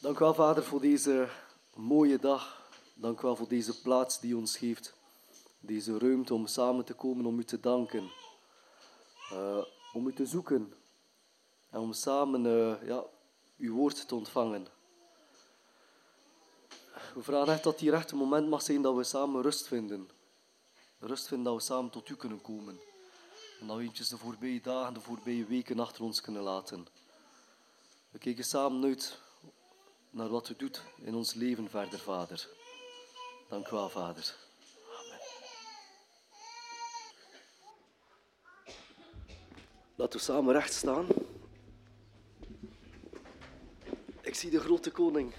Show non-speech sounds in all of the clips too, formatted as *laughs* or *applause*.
Dank u wel, Vader, voor deze mooie dag. Dank u wel voor deze plaats die ons geeft. Deze ruimte om samen te komen om u te danken. Eh, om u te zoeken. En om samen eh, ja, uw woord te ontvangen. We vragen echt dat hier echt een moment mag zijn dat we samen rust vinden. Rust vinden dat we samen tot u kunnen komen. En dat we eventjes de voorbije dagen, de voorbije weken achter ons kunnen laten. We kijken samen uit naar wat u doet in ons leven verder, Vader. Dank u wel, Vader. Amen. Laten we samen recht staan. Ik zie de grote koning.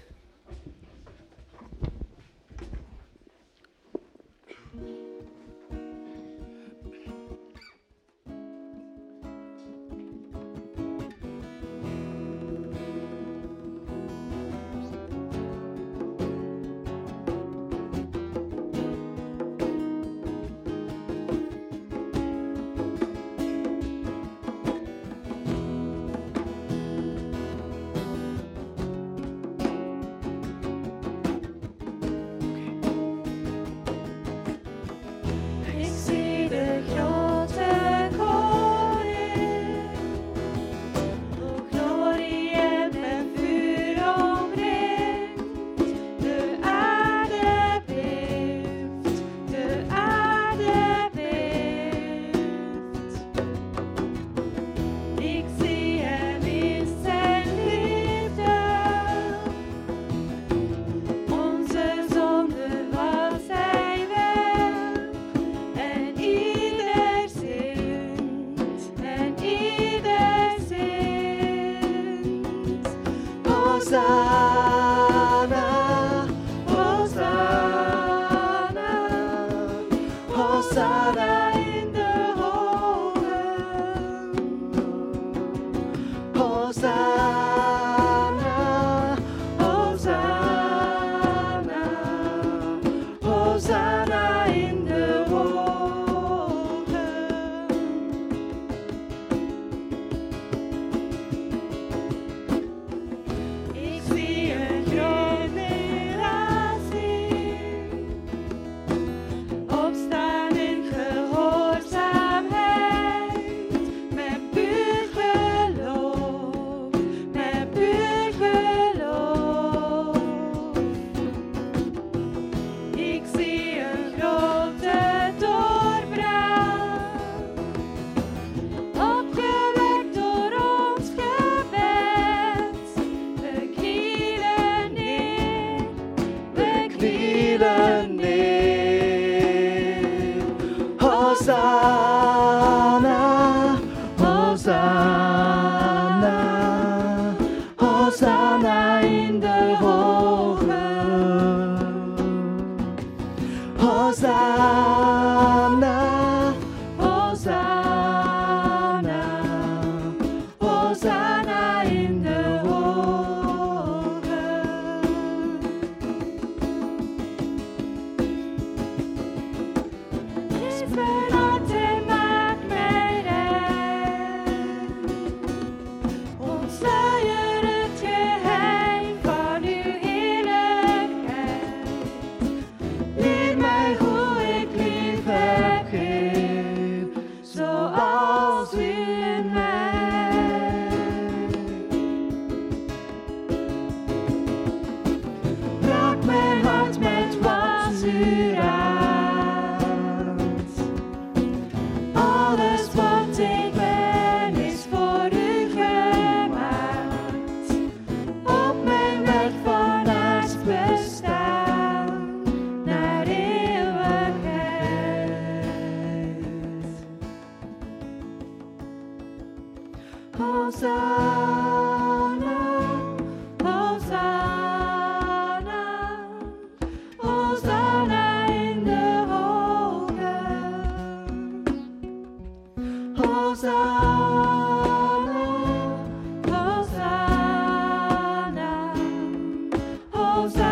loves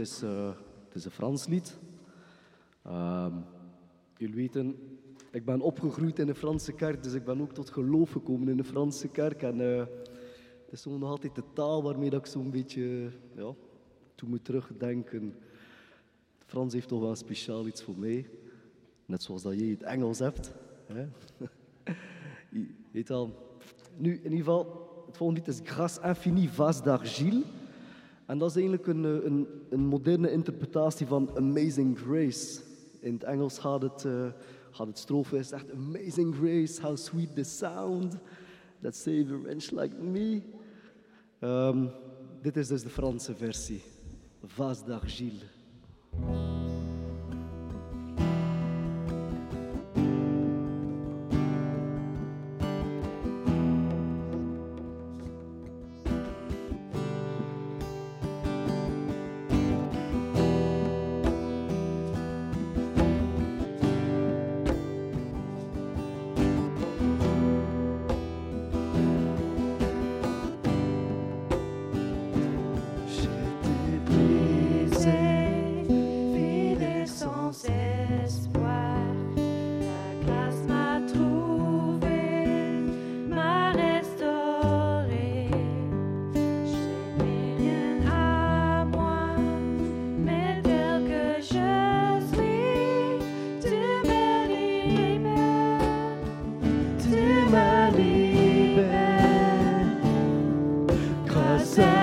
is, eh, het is een Frans lied. Ehm, jullie weten, ik ben opgegroeid in de Franse kerk, dus ik ben ook tot geloof gekomen in de Franse kerk. En eh, het is nog altijd de taal waarmee dat ik zo'n beetje ja, toe moet terugdenken. Het Frans heeft toch wel speciaal iets voor mij. Net zoals dat jij het Engels hebt. Hè? *laughs* Je al. Nu, in ieder geval, het volgende lied is Grâce Infinie Vase d'Argile. En dat is eigenlijk een, eh, een, een moderne interpretatie van Amazing Grace. In het Engels gaat het, gaat het strofe is echt Amazing Grace, how sweet the sound that saved a wretch like me. Ehm, dit is dus de Franse versie. Vase d'Argile. myself.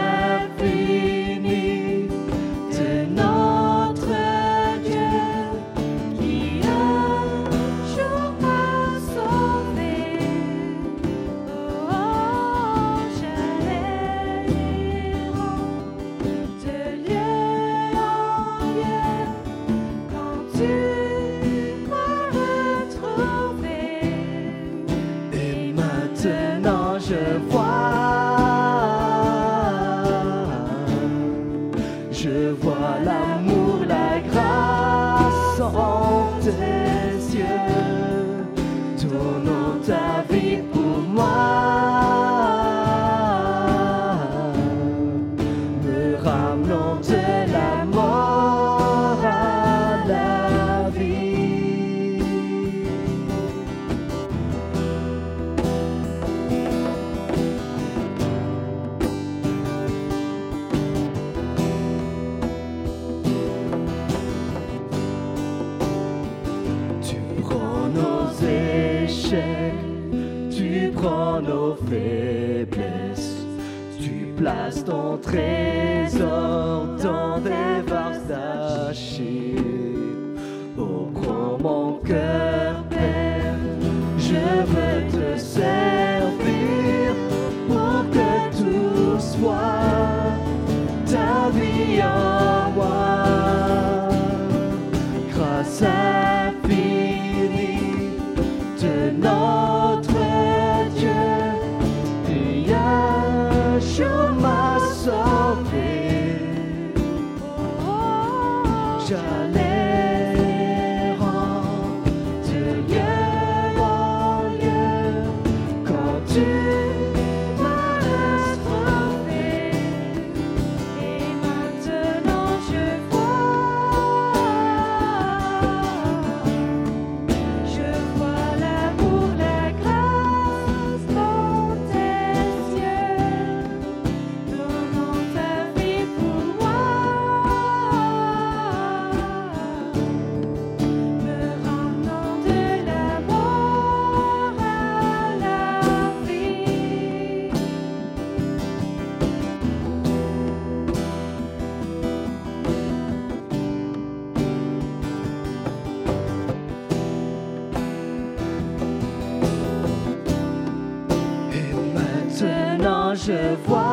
je vois.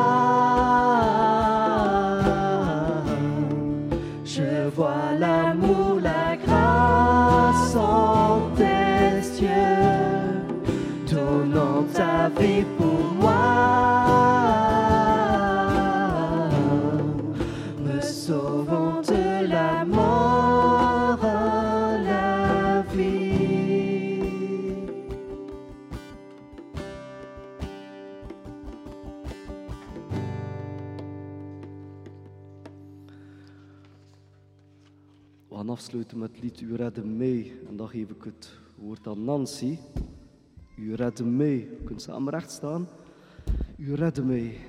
afsluiten met lied U redde mee, En dan geef ik het woord aan Nancy. U redde mee, kunt samen recht staan. U redde mee.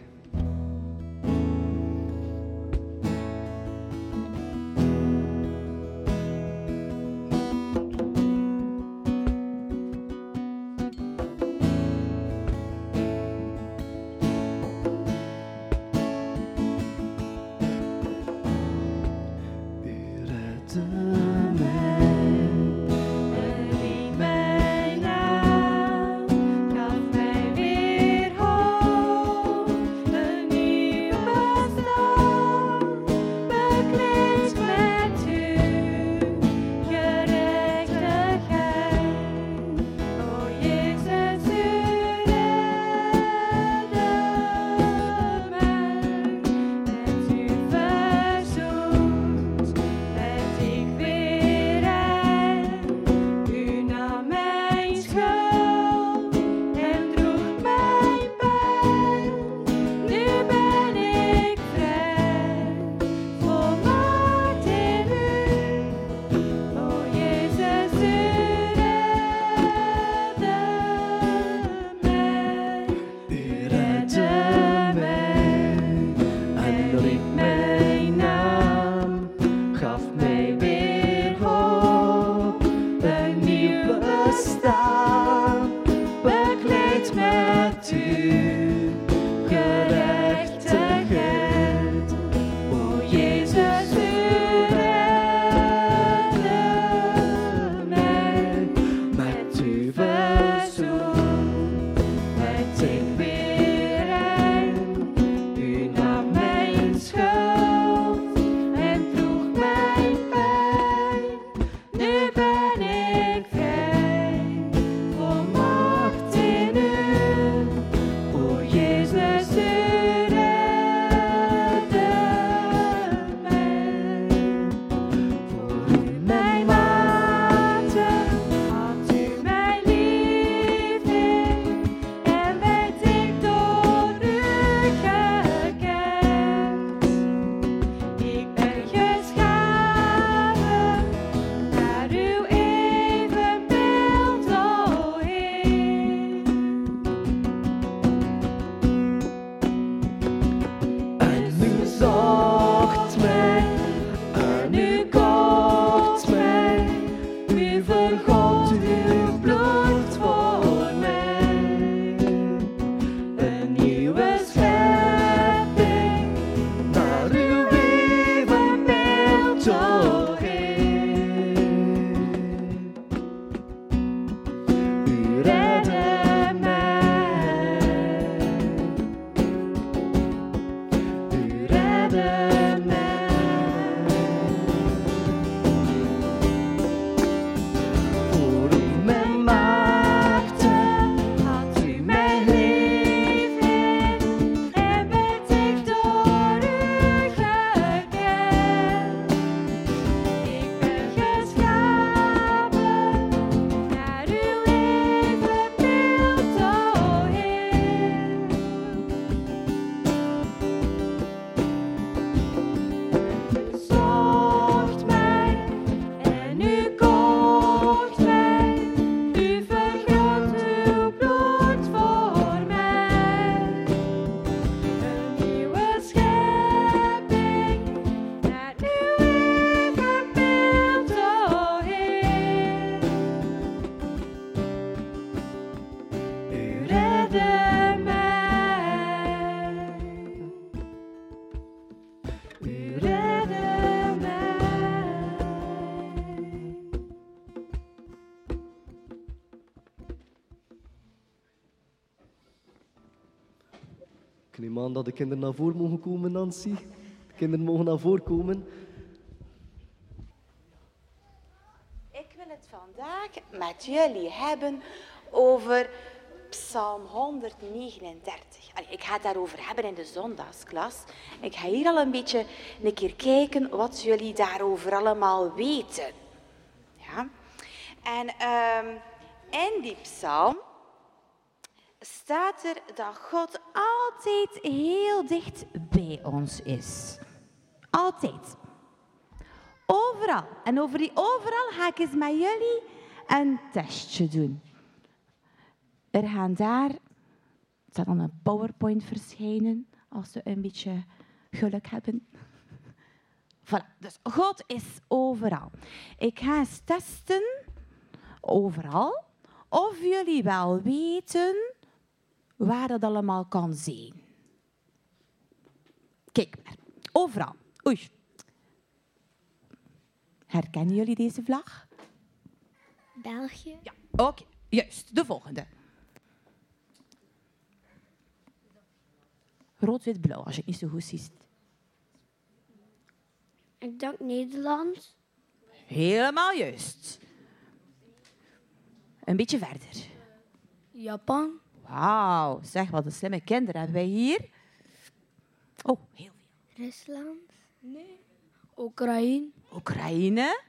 Kinderen naar voren mogen komen, Nancy. De kinderen mogen naar voren komen. Ik wil het vandaag met jullie hebben over Psalm 139. Allee, ik ga het daarover hebben in de zondagsklas. Ik ga hier al een beetje een keer kijken wat jullie daarover allemaal weten. Ja? En ehm, in die psalm staat er dat God altijd heel dicht bij ons is. Altijd. Overal. En over die overal ga ik eens met jullie een testje doen. Er gaan daar, staat dan een PowerPoint verschijnen, als we een beetje geluk hebben. *laughs* Voilà, dus God is overal. Ik ga eens testen, overal, of jullie wel weten waar dat allemaal kan zijn. Kijk maar, overal. Oei. Herkennen jullie deze vlag? België. Ja, oké. Juist, de volgende. Rood, wit, blauw, als je het niet zo goed ziet. Ik denk Nederland. Helemaal juist. Een beetje verder. Japan. Wauw, zeg wat een slimme kinderen hebben wij hier. Oh, heel veel. Rusland. Nee. Oekraïne. Oekraïne.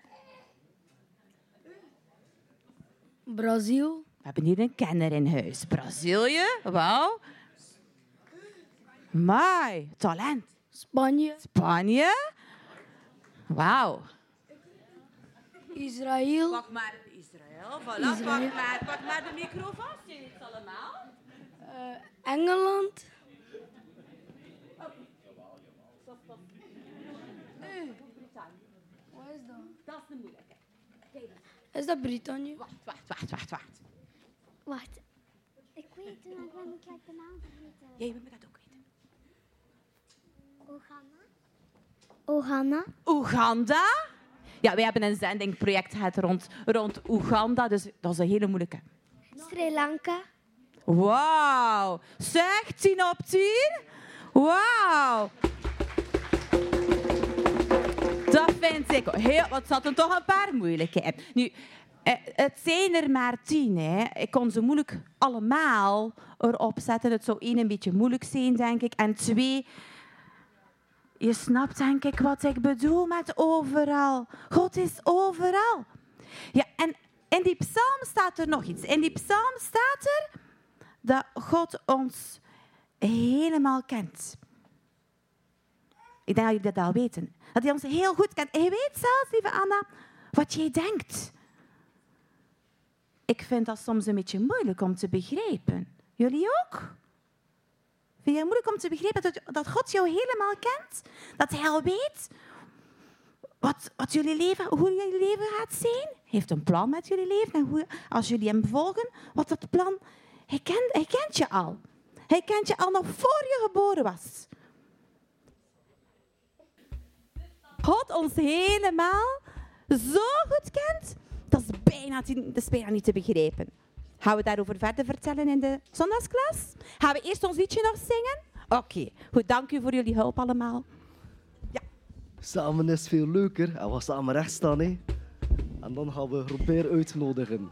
Brazil. We hebben hier een kenner in huis. Brazilië, wauw. Mai, talent. Spanje. Spanje. Wauw. Israël. Pak maar Israël. Voilà, Pak, maar, pak maar de micro vast. Je weet het allemaal. Engeland. Wat is dat? Dat is de moeilijke. Is dat Brittannië? Wacht, wacht, wacht, wacht, wacht. Wacht. Ik weet het, maar ik ben gelijk de naam vergeten. Jij moet dat ook weten. Oeganda. Oeganda. Oeganda. Ja, wij hebben een zendingproject gehad rond, rond Oeganda, dus dat is een hele moeilijke. Sri Lanka. Wauw. Zeg, 10 op 10. Wauw. Dat vind ik heel... Wat zat er toch een paar moeilijke in. Nu, eh, het zijn er maar tien. Hè. Ik kon ze moeilijk allemaal erop zetten. Het zou één een beetje moeilijk zijn, denk ik. En twee... Je snapt denk ik wat ik bedoel met overal. God is overal. Ja, en in die psalm staat er nog iets. In die psalm staat er dat God ons helemaal kent. Ik denk dat jullie dat al weten. Dat hij ons heel goed kent. En je weet zelfs, lieve Anna, wat jij denkt. Ik vind dat soms een beetje moeilijk om te begrijpen. Jullie ook? Vind je moeilijk om te begrijpen dat, dat God jou helemaal kent? Dat hij al weet wat, wat jullie leven, hoe jullie leven gaat zijn? Hij heeft een plan met jullie leven. En hoe, als jullie hem volgen, wat dat plan... Hij kent, hij kent je al. Hij kent je al nog voor je geboren was. God ons helemaal zo goed kent, dat is bijna, dat is bijna niet te begrijpen. Gaan we daarover verder vertellen in de zondagsklas? Gaan we eerst ons liedje nog zingen? Oké, goed. Dank u voor jullie hulp allemaal. Samen is veel leuker en we samen recht staan. Hè. En dan gaan we Robert uitnodigen.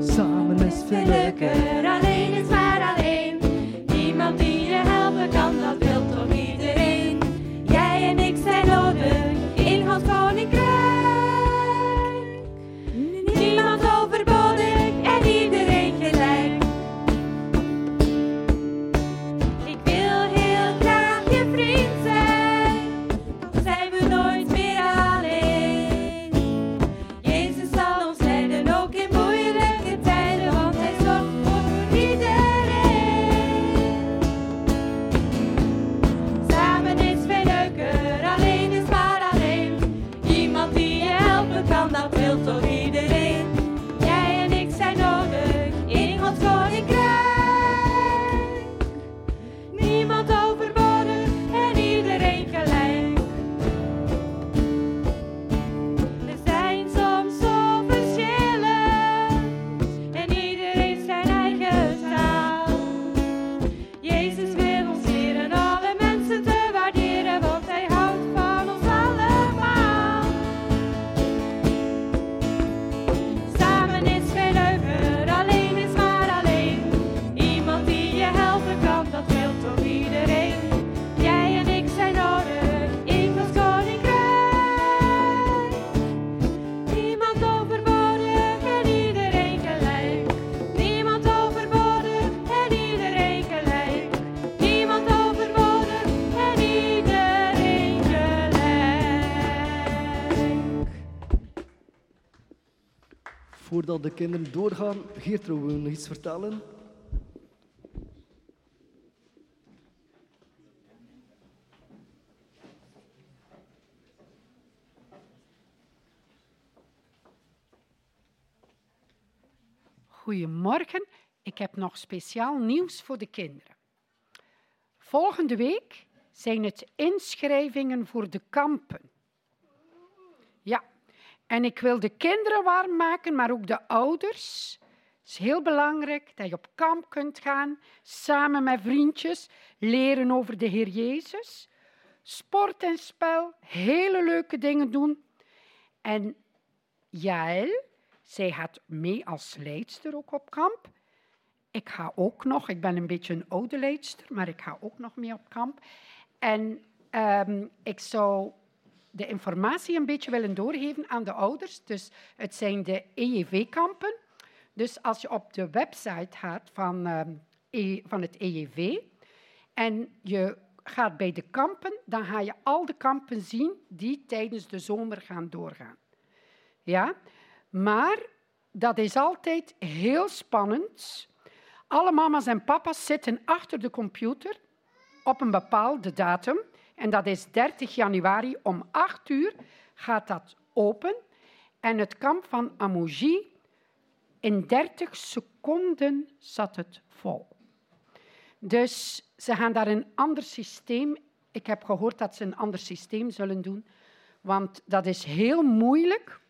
Samen is veel leuker. Voordat de kinderen doorgaan, Geert, wil je nog iets vertellen? Goedemorgen, ik heb nog speciaal nieuws voor de kinderen. Volgende week zijn het inschrijvingen voor de kampen. En ik wil de kinderen warm maken, maar ook de ouders. Het is heel belangrijk dat je op kamp kunt gaan, samen met vriendjes, leren over de Heer Jezus. Sport en spel, hele leuke dingen doen. En Jaël, zij gaat mee als leidster ook op kamp. Ik ga ook nog, ik ben een beetje een oude leidster, maar ik ga ook nog mee op kamp. En ehm, ik zou de informatie een beetje willen doorgeven aan de ouders. Dus het zijn de EJV-kampen. Dus als je op de website gaat van, ehm, E- van het EJV en je gaat bij de kampen, dan ga je al de kampen zien die tijdens de zomer gaan doorgaan. Ja, maar dat is altijd heel spannend. Alle mama's en papa's zitten achter de computer op een bepaalde datum. En dat is 30 januari om 8 uur gaat dat open. En het kamp van Amouji, in 30 seconden zat het vol. Dus ze gaan daar een ander systeem. Ik heb gehoord dat ze een ander systeem zullen doen, want dat is heel moeilijk.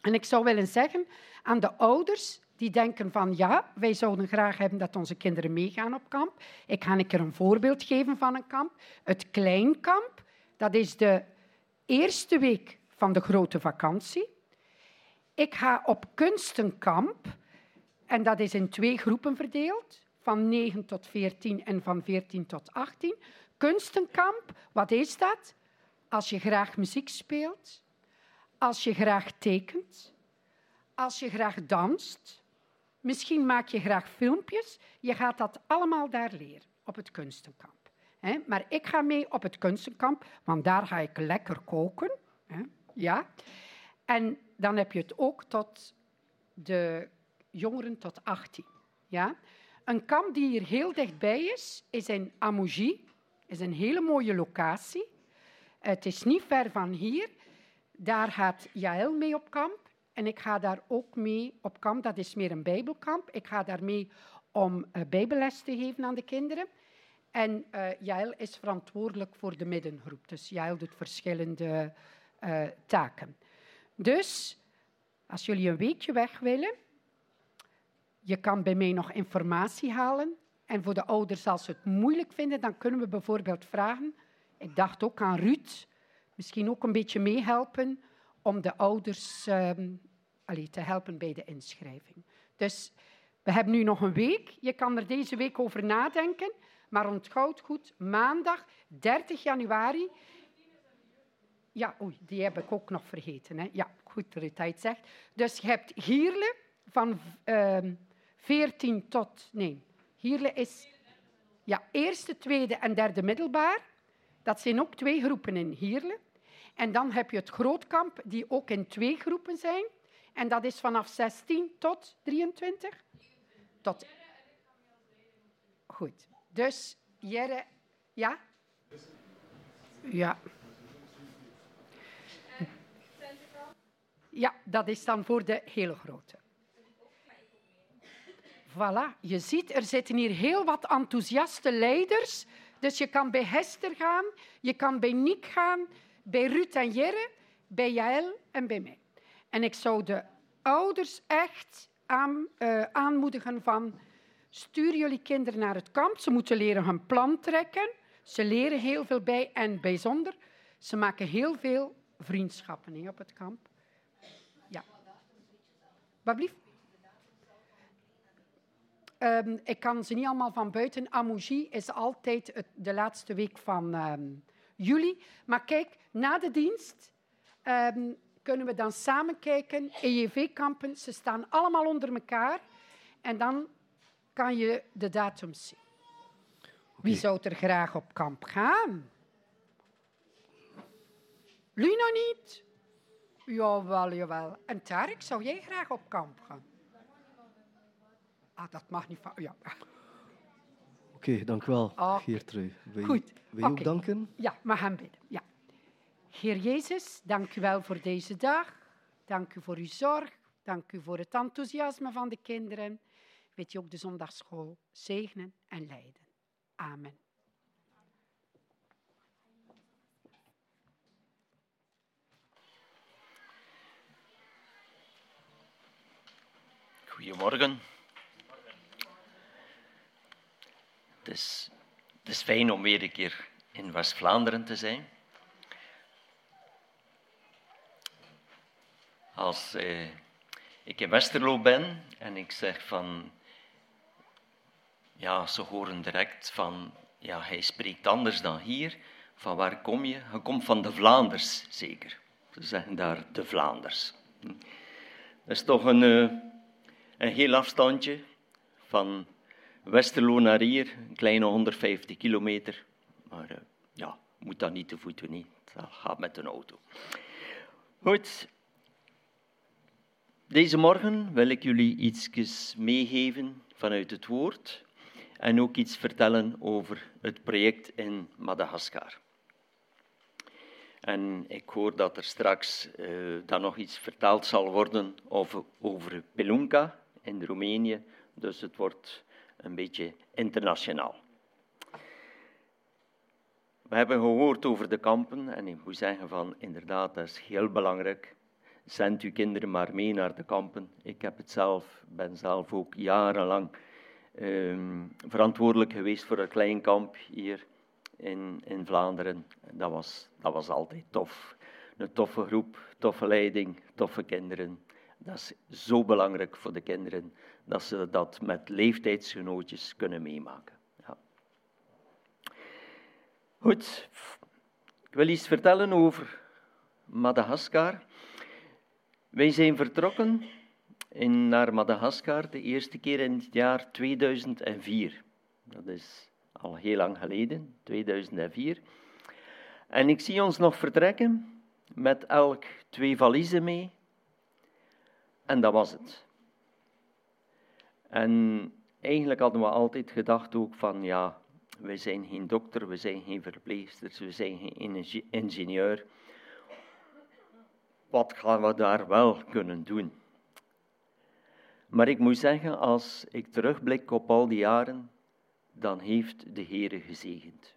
En ik zou willen zeggen aan de ouders die denken van ja, wij zouden graag hebben dat onze kinderen meegaan op kamp. Ik ga een keer een voorbeeld geven van een kamp. Het Kleinkamp, dat is de eerste week van de grote vakantie. Ik ga op kunstenkamp en dat is in twee groepen verdeeld, van 9 tot 14 en van 14 tot 18. Kunstenkamp, wat is dat? Als je graag muziek speelt, als je graag tekent, als je graag danst, misschien maak je graag filmpjes, je gaat dat allemaal daar leren op het kunstenkamp. Maar ik ga mee op het kunstenkamp, want daar ga ik lekker koken. Ja. En dan heb je het ook tot de jongeren tot 18. Ja. Een kamp die hier heel dichtbij is, is in Amouji. is een hele mooie locatie. Het is niet ver van hier. Daar gaat Jaël mee op kamp. En ik ga daar ook mee op kamp. Dat is meer een bijbelkamp. Ik ga daar mee om eh, bijbelles te geven aan de kinderen. En Jaël is verantwoordelijk voor de middengroep. Dus Jaël doet verschillende eh, taken. Dus als jullie een weekje weg willen, je kan bij mij nog informatie halen. En voor de ouders, als ze het moeilijk vinden, dan kunnen we bijvoorbeeld vragen. Ik dacht ook aan Ruud, misschien ook een beetje meehelpen om de ouders ehm, te helpen bij de inschrijving. Dus we hebben nu nog een week. Je kan er deze week over nadenken. Maar onthoud goed, maandag 30 januari. Ja, oei, die heb ik ook nog vergeten. Hè. Ja, goed dat je uit zegt. Dus je hebt Gierle van ehm 14 tot... Nee, Gierle is ja, eerste, tweede en derde middelbaar. Dat zijn ook twee groepen in Gierle. En dan heb je het grootkamp, die ook in twee groepen zijn. En dat is vanaf 16 tot 23? Tot... Goed. Dus Jere... Ja? Ja. Ja, dat is dan voor de hele grote. Voilà, je ziet, er zitten hier heel wat enthousiaste leiders. Dus je kan bij Hester gaan, je kan bij Niek gaan, bij Ruud en Jerre, bij Jaël en bij mij. En ik zou de ouders echt aan, eh, aanmoedigen van... Stuur jullie kinderen naar het kamp. Ze moeten leren hun plan trekken. Ze leren heel veel bij en bijzonder. Ze maken heel veel vriendschappen hè, op het kamp. Ja. Wat? Ehm, ik kan ze niet allemaal van buiten. Amouji is altijd het, de laatste week van ehm, juli. Maar kijk, na de dienst ehm, kunnen we dan samen kijken. EJV-kampen, ze staan allemaal onder elkaar. En dan kan je de datum zien. Wie zou er graag op kamp gaan? Luna niet? Jawel, jawel. En Tarek, zou jij graag op kamp gaan? Ah, dat mag niet van... Ja, Oké, dank u wel, Oké. Geertrui. Wil je, Goed, wil je oké. ook danken? ja we gaan bidden. Ja. Heer Jezus, dank u wel voor deze dag. Dank u voor uw zorg. Dank u voor het enthousiasme van de kinderen. Weet je ook de zondagschool zegenen en leiden. Amen. Goedemorgen. Het het is fijn om weer een keer in West-Vlaanderen te zijn. Als eh, ik in Westerlo ben en ik zeg van, ja, ze horen direct van, ja, hij spreekt anders dan hier. Van waar kom je? Je komt van de Vlaanders, zeker. Ze zeggen daar de Vlaanders. Hm. Dat is toch een, eh, een heel afstandje van Westerlo naar hier, een kleine 150 kilometer. Maar eh, ja, moet dat niet te voet niet. dat gaat met een auto. Goed. Deze morgen wil ik jullie iets meegeven vanuit het woord en ook iets vertellen over het project in Madagaskar. En ik hoor dat er straks eh, dan nog iets verteld zal worden over, over in Roemenië. Dus het wordt een beetje internationaal. We hebben gehoord over de kampen en ik moet zeggen van inderdaad, dat is heel belangrijk. Zend uw kinderen maar mee naar de kampen. Ik heb het zelf, ben zelf ook jarenlang ehm, verantwoordelijk geweest voor een klein kamp hier in, in Vlaanderen. Dat was, dat was altijd tof. Een toffe groep, toffe leiding, toffe kinderen. Dat is zo belangrijk voor de kinderen dat ze dat met leeftijdsgenootjes kunnen meemaken. Ja. Goed, ik wil iets vertellen over Madagaskar. Wij zijn vertrokken in, naar Madagaskar de eerste keer in het jaar 2004. Dat is al heel lang geleden, 2004. En ik zie ons nog vertrekken met elk twee valiezen mee. En dat was het. En eigenlijk hadden we altijd gedacht ook van, ja, wij zijn geen dokter, we zijn geen verpleegsters, we zijn geen ingenieur. Wat gaan we daar wel kunnen doen? Maar ik moet zeggen, als ik terugblik op al die jaren, dan heeft de Heere gezegend.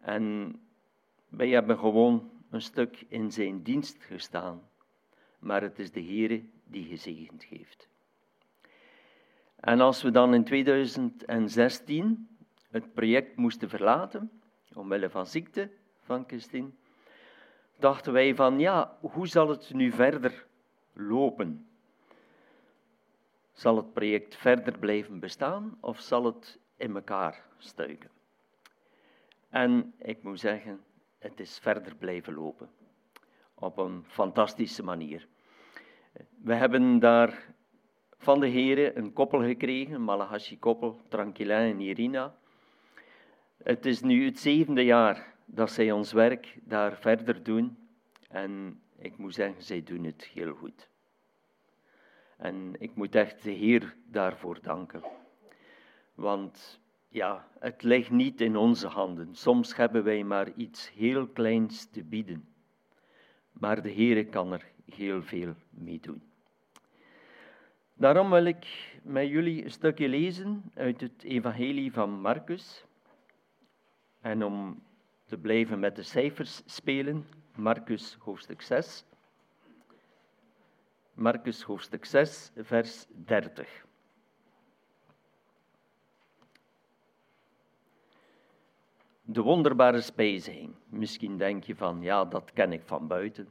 En wij hebben gewoon een stuk in zijn dienst gestaan, maar het is de Heere die gezegend heeft. En als we dan in 2016 het project moesten verlaten, omwille van ziekte van Christine, dachten wij van ja, hoe zal het nu verder lopen? Zal het project verder blijven bestaan of zal het in elkaar stuiken? En ik moet zeggen, het is verder blijven lopen. Op een fantastische manier. We hebben daar van de heren een koppel gekregen, een Malagasy-koppel, Tranquilin en Irina. Het is nu het zevende jaar dat zij ons werk daar verder doen. En ik moet zeggen, zij doen het heel goed. En ik moet echt de Heer daarvoor danken. Want ja, het ligt niet in onze handen. Soms hebben wij maar iets heel kleins te bieden. Maar de Heer kan er heel veel mee doen. Daarom wil ik met jullie een stukje lezen uit het Evangelie van Marcus. En om te blijven met de cijfers spelen, Marcus hoofdstuk 6. Marcus hoofdstuk 6, vers 30. De wonderbare spijziging. Misschien denk je van, ja, dat ken ik van buiten.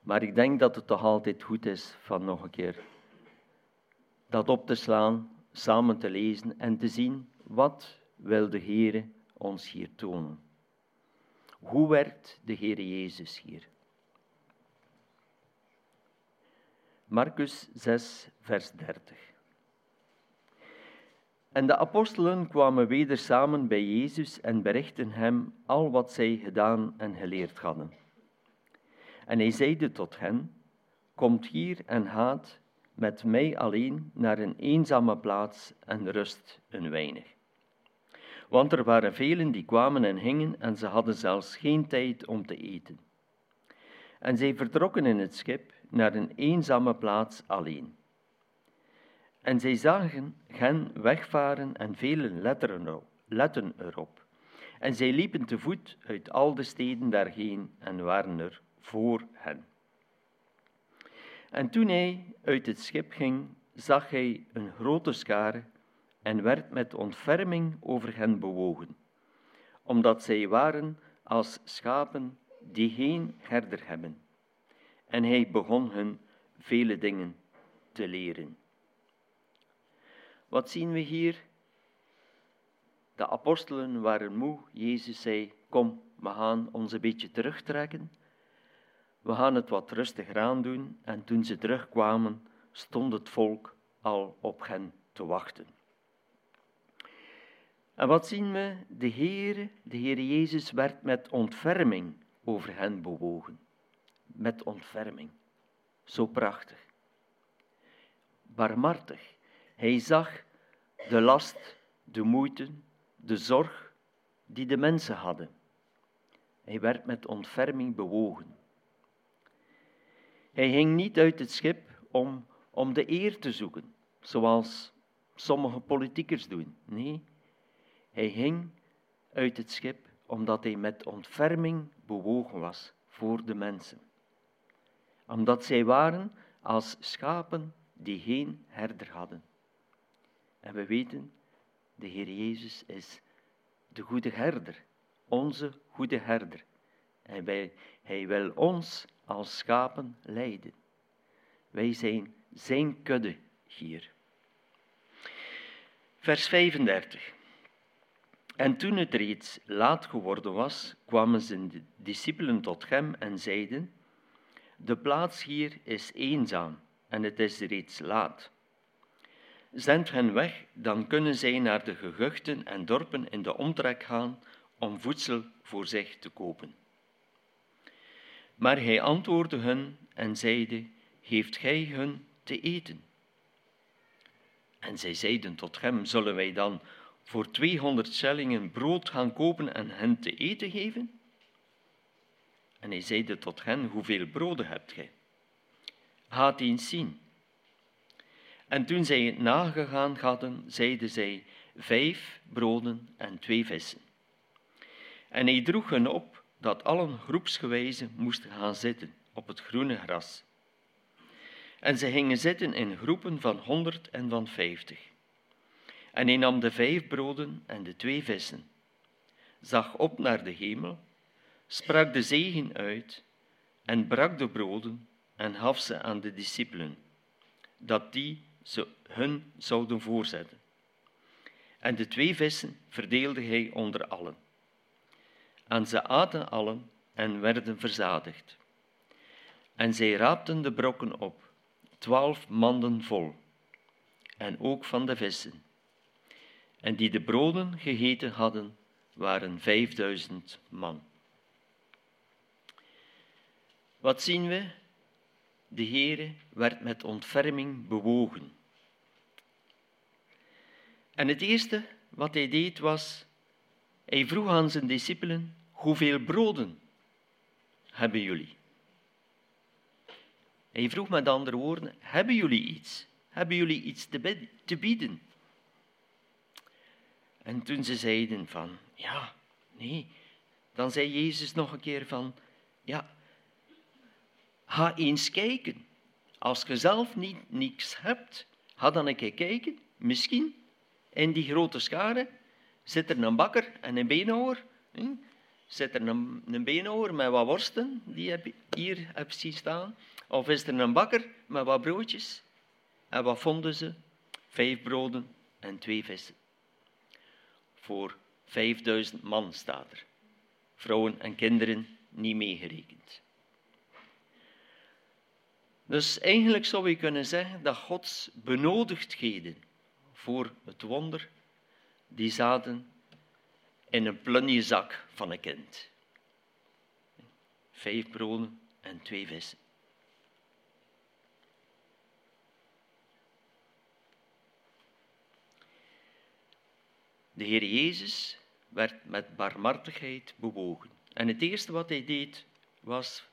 Maar ik denk dat het toch altijd goed is van nog een keer dat op te slaan, samen te lezen en te zien wat wil de Heer ons hier tonen. Hoe werkt de Heer Jezus hier? Marcus 6, vers 30. En de apostelen kwamen weder samen bij Jezus en berichtten hem al wat zij gedaan en geleerd hadden. En hij zeide tot hen, Komt hier en gaat met mij alleen naar een eenzame plaats en rust een weinig. Want er waren velen die kwamen en gingen en ze hadden zelfs geen tijd om te eten. En zij vertrokken in het schip naar een eenzame plaats alleen. En zij zagen hen wegvaren en velen letten erop. En zij liepen te voet uit al de steden daarheen en waren er voor hen. En toen hij uit het schip ging, zag hij een grote schare en werd met ontferming over hen bewogen, omdat zij waren als schapen die geen herder hebben. En hij begon hun vele dingen te leren. Wat zien we hier? De apostelen waren moe. Jezus zei: Kom, we gaan ons een beetje terugtrekken. We gaan het wat rustiger aandoen. En toen ze terugkwamen, stond het volk al op hen te wachten. En wat zien we? De Heer, de Heer Jezus, werd met ontferming over hen bewogen. Met ontferming. Zo prachtig. Barmhartig. Hij zag de last, de moeite, de zorg die de mensen hadden. Hij werd met ontferming bewogen. Hij ging niet uit het schip om, om de eer te zoeken, zoals sommige politiekers doen. Nee, hij ging uit het schip omdat hij met ontferming bewogen was voor de mensen. Omdat zij waren als schapen die geen herder hadden. En we weten, de Heer Jezus is de goede herder, onze goede herder. En hij wil ons als schapen leiden. Wij zijn zijn kudde hier. Vers 35. En toen het reeds laat geworden was, kwamen zijn discipelen tot hem en zeiden: De plaats hier is eenzaam en het is reeds laat. Zend hen weg, dan kunnen zij naar de gehuchten en dorpen in de omtrek gaan om voedsel voor zich te kopen. Maar hij antwoordde hun en zeide: Geeft gij hun te eten? En zij zeiden tot hem: Zullen wij dan voor 200 schellingen brood gaan kopen en hen te eten geven? En hij zeide tot hen: Hoeveel broden hebt gij? Gaat eens zien. En toen zij het nagegaan hadden, zeiden zij: Vijf broden en twee vissen. En hij droeg hen op dat allen groepsgewijze moesten gaan zitten op het groene gras. En ze gingen zitten in groepen van honderd en van vijftig. En hij nam de vijf broden en de twee vissen, zag op naar de hemel, sprak de zegen uit en brak de broden en gaf ze aan de discipelen, dat die ze hun zouden voorzetten. En de twee vissen verdeelde hij onder allen. En ze aten allen en werden verzadigd. En zij raapten de brokken op, twaalf manden vol, en ook van de vissen. En die de broden gegeten hadden, waren vijfduizend man. Wat zien we? De Heere werd met ontferming bewogen. En het eerste wat hij deed was, hij vroeg aan zijn discipelen, hoeveel broden hebben jullie? Hij vroeg met andere woorden, hebben jullie iets? Hebben jullie iets te, bieden? En toen ze zeiden van, ja, nee, dan zei Jezus nog een keer van, ja, ga eens kijken. Als je zelf niet niks hebt, ga dan een keer kijken. Misschien in die grote schare zit er een bakker en een beenhouwer. Zit er een, een beenhouwer met wat worsten, die heb, hier heb je zien staan. Of is er een bakker met wat broodjes? En wat vonden ze? Vijf broden en twee vissen. Voor vijfduizend man staat er. Vrouwen en kinderen niet meegerekend. Dus eigenlijk zou je kunnen zeggen dat Gods benodigdheden voor het wonder, die zaten in een plunjezak van een kind. Vijf broden en twee vissen. De Heer Jezus werd met barmhartigheid bewogen. En het eerste wat hij deed was,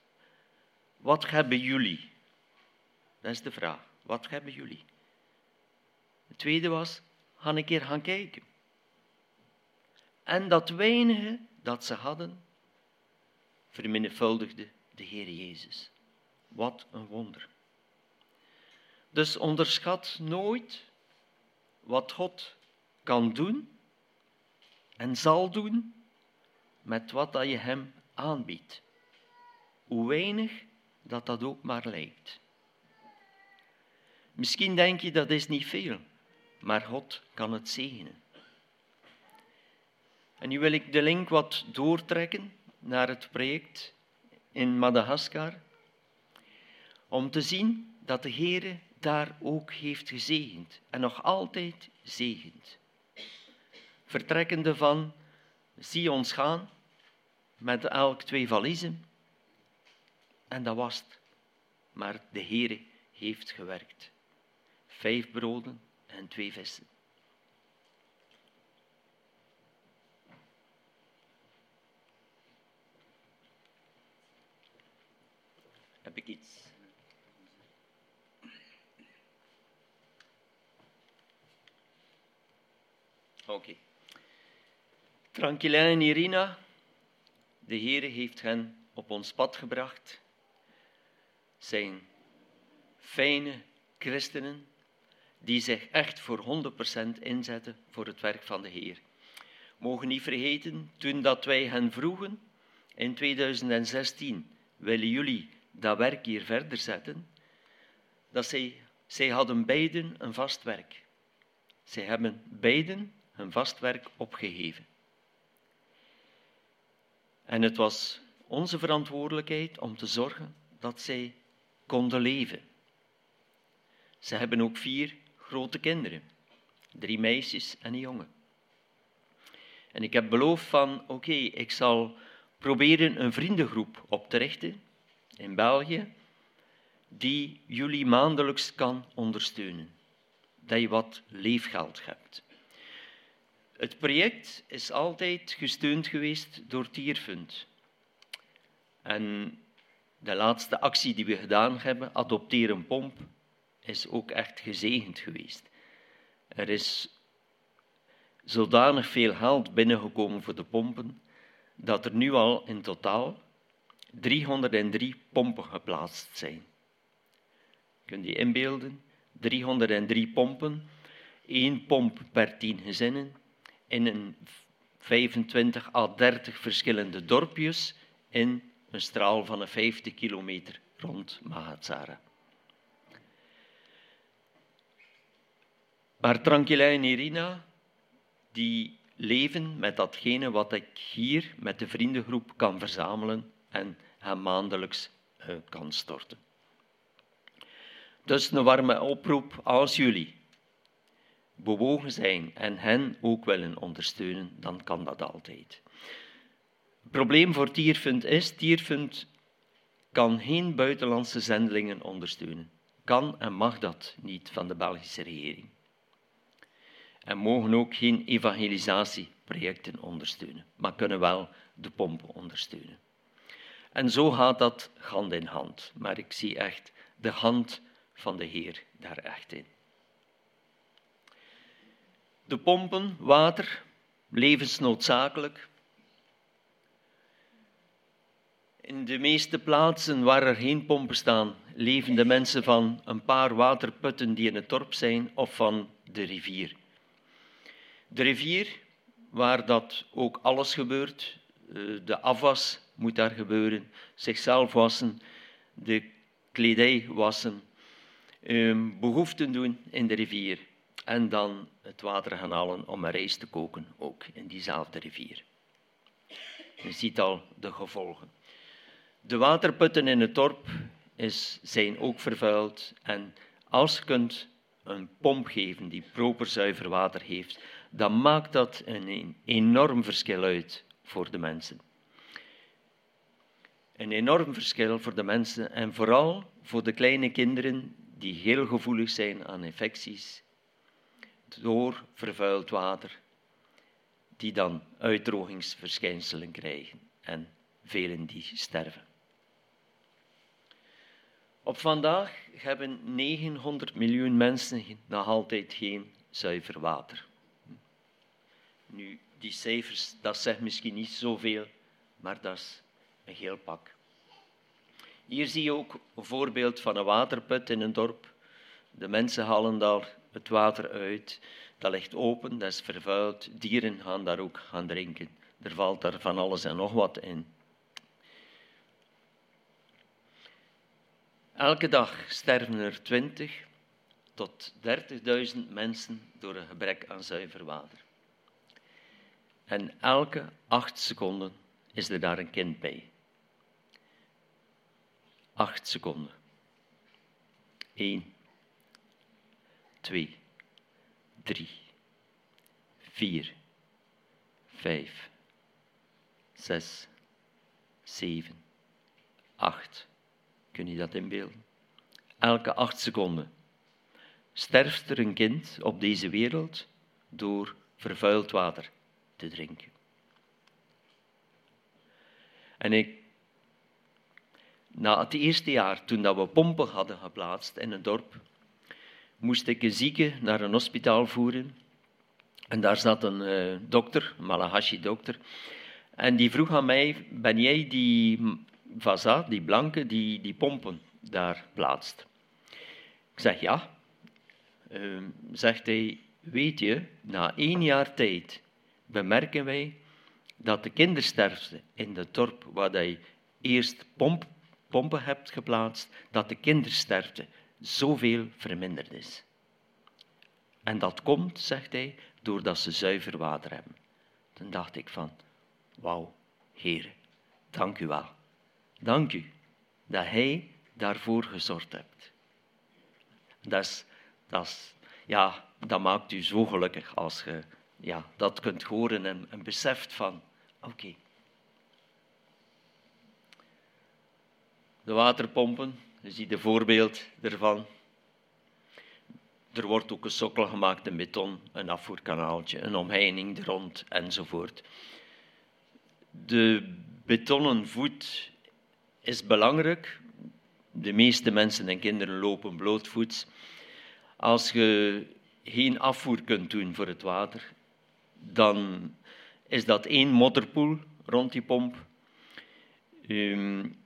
wat hebben jullie? Dat is de vraag. Wat hebben jullie? Het tweede was, ga een keer gaan kijken. En dat weinige dat ze hadden, vermenigvuldigde de Heer Jezus. Wat een wonder. Dus onderschat nooit wat God kan doen en zal doen met wat dat je Hem aanbiedt. Hoe weinig dat dat ook maar lijkt. Misschien denk je dat is niet veel, maar God kan het zegenen. En nu wil ik de link wat doortrekken naar het project in Madagaskar, om te zien dat de Heer daar ook heeft gezegend en nog altijd zegent. Vertrekkende van zie ons gaan met elk twee valiezen en dat was het. Maar de Heer heeft gewerkt. Vijf broden en twee vissen. Heb ik iets? Oké. Tranquilin en Irina, de Heere heeft hen op ons pad gebracht. Zijn fijne christenen die zich echt voor 100% inzetten voor het werk van de Heer. Mogen niet vergeten, toen dat wij hen vroegen in 2016, willen jullie dat werk hier verder zetten, dat zij, zij hadden beiden een vast werk. Zij hebben beiden hun vast werk opgegeven. En het was onze verantwoordelijkheid om te zorgen dat zij konden leven. Ze hebben ook vier grote kinderen, drie meisjes en een jongen. En ik heb beloofd van, oké, ik zal proberen een vriendengroep op te richten in België, die jullie maandelijks kan ondersteunen. Dat je wat leefgeld hebt. Het project is altijd gesteund geweest door Tierfund. En de laatste actie die we gedaan hebben, Adopteer een pomp, is ook echt gezegend geweest. Er is zodanig veel geld binnengekomen voor de pompen, dat er nu al in totaal 303 pompen geplaatst zijn. Kun je inbeelden? 303 pompen, één pomp per tien gezinnen, in een 25 à 30 verschillende dorpjes in een straal van een 50 kilometer rond Mahatsara. Maar Tranquilla en Irina, die leven met datgene wat ik hier met de vriendengroep kan verzamelen en hem maandelijks uh, kan storten. Dus een warme oproep als jullie bewogen zijn en hen ook willen ondersteunen, dan kan dat altijd. Het probleem voor Tierfund is, Tierfund kan geen buitenlandse zendelingen ondersteunen. Kan en mag dat niet van de Belgische regering. En mogen ook geen evangelisatieprojecten ondersteunen, maar kunnen wel de pompen ondersteunen. En zo gaat dat hand in hand. Maar ik zie echt de hand van de Heer daar echt in. De pompen, water, levensnoodzakelijk. In de meeste plaatsen waar er geen pompen staan, leven de mensen van een paar waterputten die in het dorp zijn of van de rivier. De rivier, waar dat ook alles gebeurt, eh, de afwas moet daar gebeuren, zichzelf wassen, de kledij wassen, ehm, behoeften doen in de rivier en dan het water gaan halen om een rijst te koken, ook in diezelfde rivier. Je ziet al de gevolgen. De waterputten in het dorp is, zijn ook vervuild en als je kunt een pomp geven die proper zuiver water heeft, dan maakt dat een enorm verschil uit voor de mensen. een enorm verschil voor de mensen en vooral voor de kleine kinderen die heel gevoelig zijn aan infecties door vervuild water, die dan uitdrogingsverschijnselen krijgen en velen die sterven. Op vandaag hebben 900 miljoen mensen nog altijd geen zuiver water. Nu, die cijfers, dat zegt misschien niet zoveel, maar dat is een heel pak. Hier zie je ook een voorbeeld van een waterput in een dorp. De mensen halen daar het water uit. Dat ligt open, dat is vervuild. Dieren gaan daar ook gaan drinken. Er valt daar van alles en nog wat in. Elke dag sterven er 20 tot 30.000 mensen door een gebrek aan zuiver water. En elke acht seconden is er daar een kind bij. Acht seconden. Eén, twee, drie, vier, vijf, zes, zeven, acht. Kun je dat inbeelden? Elke acht seconden sterft er een kind op deze wereld door vervuild water te drinken. En ik, na het eerste jaar, toen dat we pompen hadden geplaatst in het dorp, moest ik een zieke naar een hospitaal voeren. En daar zat een uh, dokter, een Malahashi-dokter, en die vroeg aan mij, ben jij die Vaza, die blanke, die die pompen daar plaatst? Ik zeg ja. Uh, zegt hij, weet je, na één jaar tijd bemerken wij dat de kindersterfte in het dorp waar je eerst pomp, pompen hebt geplaatst, dat de kindersterfte zoveel verminderd is. En dat komt, zegt hij, doordat ze zuiver water hebben. Toen dacht ik van, wauw, heren, dank u wel. Dank u dat hij daarvoor gezorgd hebt. Dat, is, dat, ja, dat maakt u zo gelukkig als je ja, dat kunt horen en, en beseft van, oké. De waterpompen, je ziet een voorbeeld ervan. Er wordt ook een sokkel gemaakt in beton, een afvoerkanaaltje, een omheining er rond enzovoort. De betonnen voet is belangrijk. De meeste mensen en kinderen lopen blootvoets. Als je geen afvoer kunt doen voor het water, dan is dat één modderpoel rond die pomp. Um,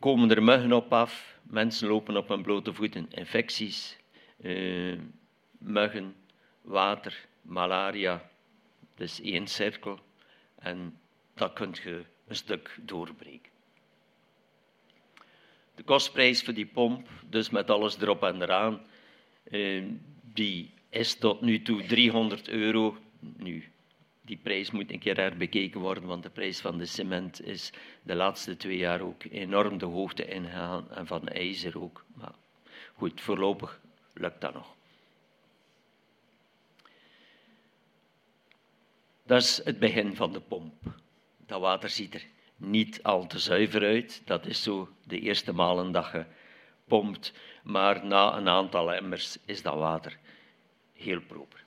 komen er muggen op af, mensen lopen op hun blote voeten, infecties, uh, muggen, water, malaria. Is één cirkel en dat kun je een stuk doorbreken. De kostprijs voor die pomp, dus met alles erop en eraan, uh, die is tot nu toe 300 euro. Nu, die prijs moet een keer herbekeken worden, want de prijs van de cement is de laatste twee jaar ook enorm de hoogte ingegaan en van ijzer ook. Maar goed, voorlopig lukt dat nog. Dat is het begin van de pomp. Dat water ziet er niet al te zuiver uit. Dat is zo de eerste malen dat je pompt. Maar na een aantal emmers is dat water heel proper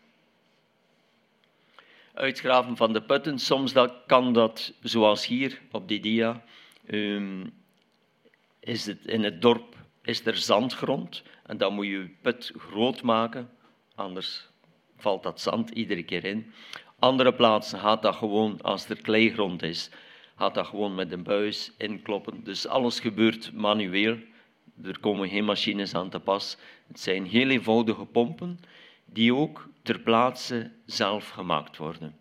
uitgraven van de putten. Soms dat, kan dat, zoals hier op die dia, um, is het in het dorp is er zandgrond en dan moet je je put groot maken, anders valt dat zand iedere keer in. Andere plaatsen gaat dat gewoon, als er kleigrond is, gaat dat gewoon met een buis inkloppen. Dus alles gebeurt manueel. Er komen geen machines aan te pas. Het zijn heel eenvoudige pompen die ook ter plaatse zelf gemaakt worden.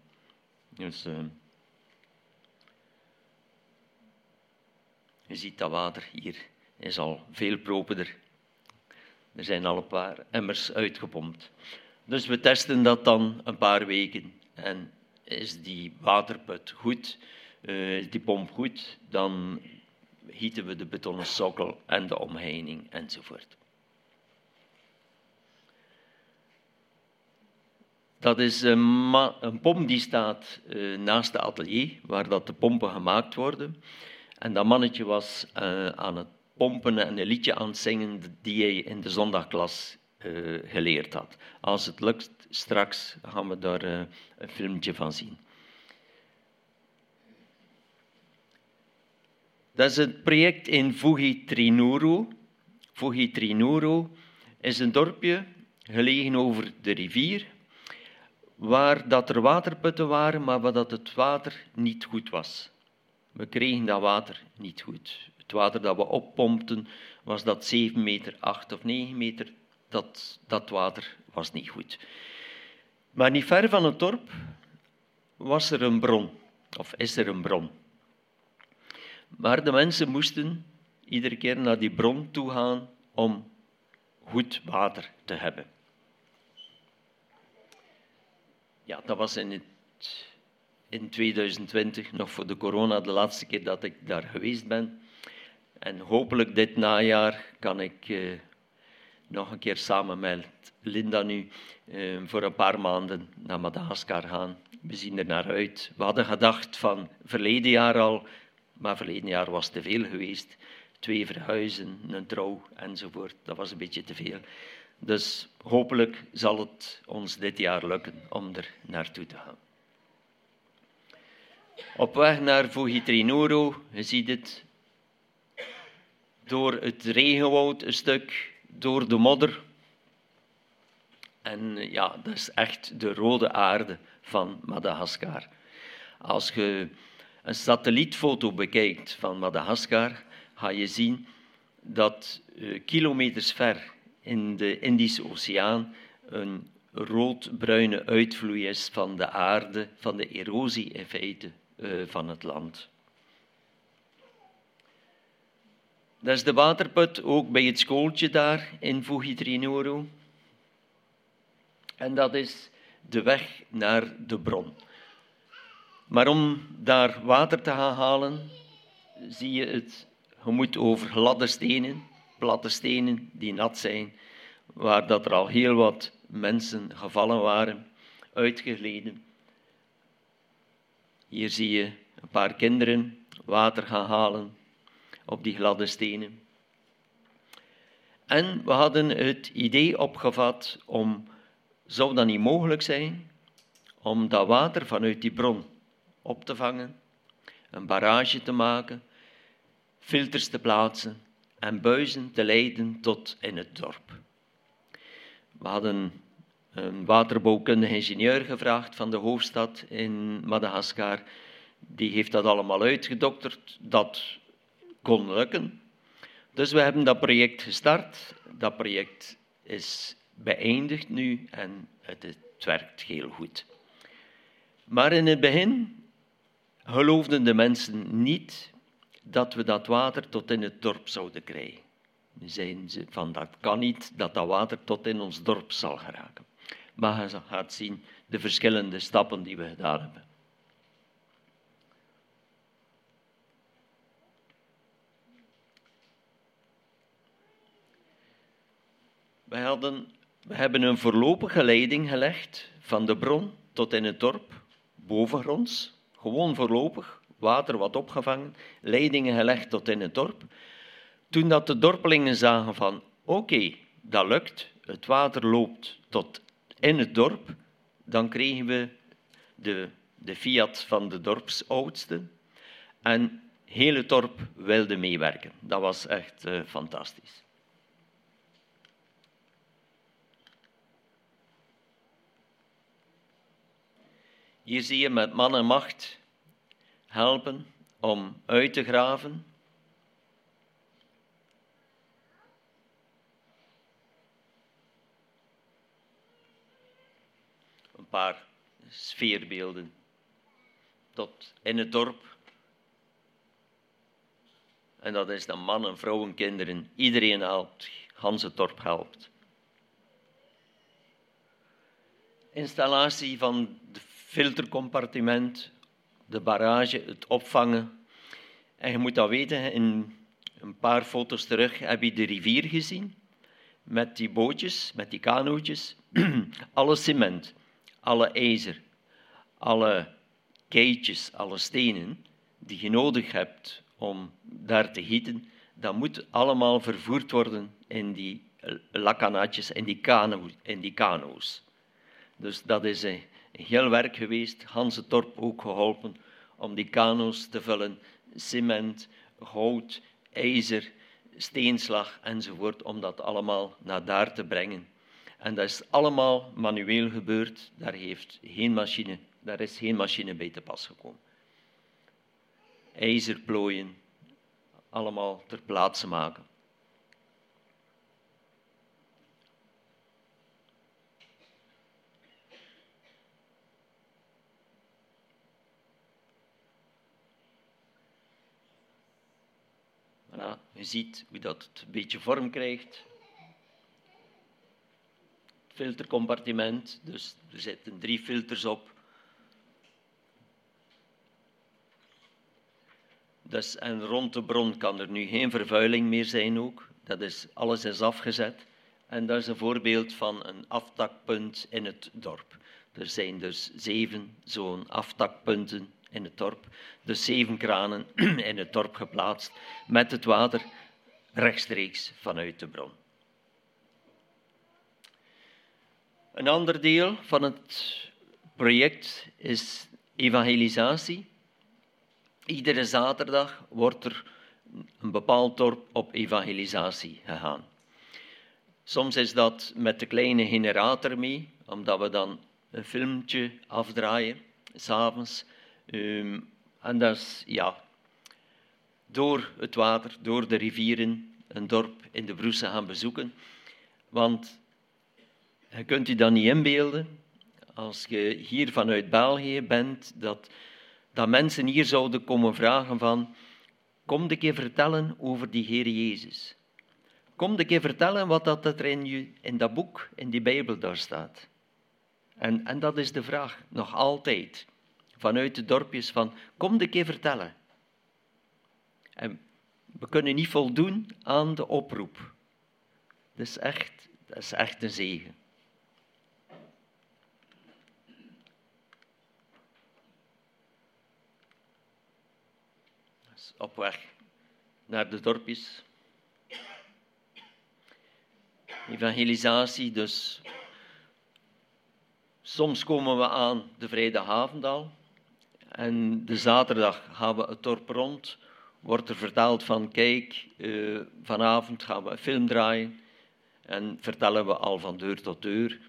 Dus, uh, je ziet dat water hier is al veel properder. Er zijn al een paar emmers uitgepompt. Dus we testen dat dan een paar weken. En is die waterput goed, uh, is die pomp goed, dan gieten we de betonnen sokkel en de omheining enzovoort. Dat is een, een pomp die staat uh, naast het atelier, waar dat de pompen gemaakt worden. En dat mannetje was eh, aan het pompen en een liedje aan het zingen die hij in de zondagklas eh, geleerd had. Als het lukt, straks gaan we daar eh, een filmpje van zien. Dat is het project in Fugitrinuru. Fugitrinuru is een dorpje gelegen over de rivier, waar dat er waterputten waren, maar waar dat het water niet goed was. We kregen dat water niet goed. Het water dat we oppompten, was dat 7 meter, 8 of 9 meter. Dat, dat water was niet goed. Maar niet ver van het dorp was er een bron, of is er een bron. Maar de mensen moesten iedere keer naar die bron toe gaan om goed water te hebben. Ja, dat was in, in 2020, nog voor de corona, de laatste keer dat ik daar geweest ben. En hopelijk dit najaar kan ik eh, nog een keer samen met Linda nu eh, voor een paar maanden naar Madagaskar gaan. We zien er naar uit. We hadden gedacht van verleden jaar al, maar verleden jaar was te veel geweest. Twee verhuizen, een trouw enzovoort. Dat was een beetje te veel. Dus hopelijk zal het ons dit jaar lukken om er naartoe te gaan. Op weg naar Fugitrinuru, je ziet het, door het regenwoud een stuk, door de modder. En ja, dat is echt de rode aarde van Madagaskar. Als je een satellietfoto bekijkt van Madagaskar, ga je zien dat uh, kilometers ver in de Indische Oceaan een roodbruine uitvloei is van de aarde, van de erosie in feite uh, van het land. Dat is de waterput ook bij het schooltje daar in Fugitrinuru. En dat is de weg naar de bron. Maar om daar water te gaan halen, zie je het, je moet over gladde stenen, platte stenen die nat zijn, waar dat er al heel wat mensen gevallen waren, uitgegleden. Hier zie je een paar kinderen water gaan halen op die gladde stenen. En we hadden het idee opgevat om, zou dat niet mogelijk zijn, om dat water vanuit die bron op te vangen, een barrage te maken, filters te plaatsen en buizen te leiden tot in het dorp. We hadden een waterbouwkundige ingenieur gevraagd van de hoofdstad in Madagaskar. Die heeft dat allemaal uitgedokterd. Dat kon lukken. Dus we hebben dat project gestart. Dat project is beëindigd nu en het, het werkt heel goed. Maar in het begin geloofden de mensen niet dat we dat water tot in het dorp zouden krijgen. Zeiden ze van dat kan niet, dat dat water tot in ons dorp zal geraken. Maar je gaat zien de verschillende stappen die we gedaan hebben. We, hadden, we hebben een voorlopige leiding gelegd van de bron tot in het dorp, bovengronds, gewoon voorlopig, water wat opgevangen, leidingen gelegd tot in het dorp. Toen dat de dorpelingen zagen van oké, dat lukt, het water loopt tot in het dorp, dan kregen we de, de fiat van de dorpsoudste en heel het dorp wilde meewerken. Dat was echt uh, fantastisch. Hier zie je met man en macht helpen om uit te graven. Een paar sfeerbeelden tot in het dorp. En dat is dan mannen, vrouwen, kinderen. Iedereen helpt. Hans het dorp helpt. Installatie van de filtercompartiment, de barrage, het opvangen. En je moet dat weten, in een paar foto's terug heb je de rivier gezien, met die bootjes, met die kanootjes. *clears throat* alle cement, alle ijzer, alle keitjes, alle stenen die je nodig hebt om daar te gieten, dat moet allemaal vervoerd worden in die lakanaatjes, in die, die kano's. Dus dat is een heel werk geweest. Hans Torp ook geholpen om die kano's te vullen. Cement, hout, ijzer, steenslag enzovoort, om dat allemaal naar daar te brengen. En dat is allemaal manueel gebeurd. Daar, heeft geen machine, daar is geen machine bij te pas gekomen. IJzerplooien, allemaal ter plaatse maken. Voilà, je ziet hoe dat het een beetje vorm krijgt. Het filtercompartiment, dus er zitten drie filters op. Dus, en rond de bron kan er nu geen vervuiling meer zijn ook. Dat is, alles is afgezet. En dat is een voorbeeld van een aftakpunt in het dorp. Er zijn dus zeven zo'n aftakpunten in het dorp. Dus zeven kranen *clears throat* in het dorp geplaatst met het water rechtstreeks vanuit de bron. Een ander deel van het project is evangelisatie. Iedere zaterdag wordt er een bepaald dorp op evangelisatie gegaan. Soms is dat met de kleine generator mee, omdat we dan een filmpje afdraaien, s'avonds. Um, en dat is, ja, door het water, door de rivieren, een dorp in de Broese gaan bezoeken. Want je kunt je dat niet inbeelden, als je hier vanuit België bent, dat, dat mensen hier zouden komen vragen van, kom een keer vertellen over die Heer Jezus. Kom een keer vertellen wat dat er in, je, in dat boek, in die Bijbel daar staat. En, en dat is de vraag, nog altijd, vanuit de dorpjes van, kom een keer vertellen. En we kunnen niet voldoen aan de oproep. Dat is echt, dat is echt een zegen. Op weg naar de dorpjes. Evangelisatie, dus soms komen we aan de vrijdagavond al en de zaterdag gaan we het dorp rond. Wordt er verteld van, kijk, uh, vanavond gaan we een film draaien en vertellen we al van deur tot deur,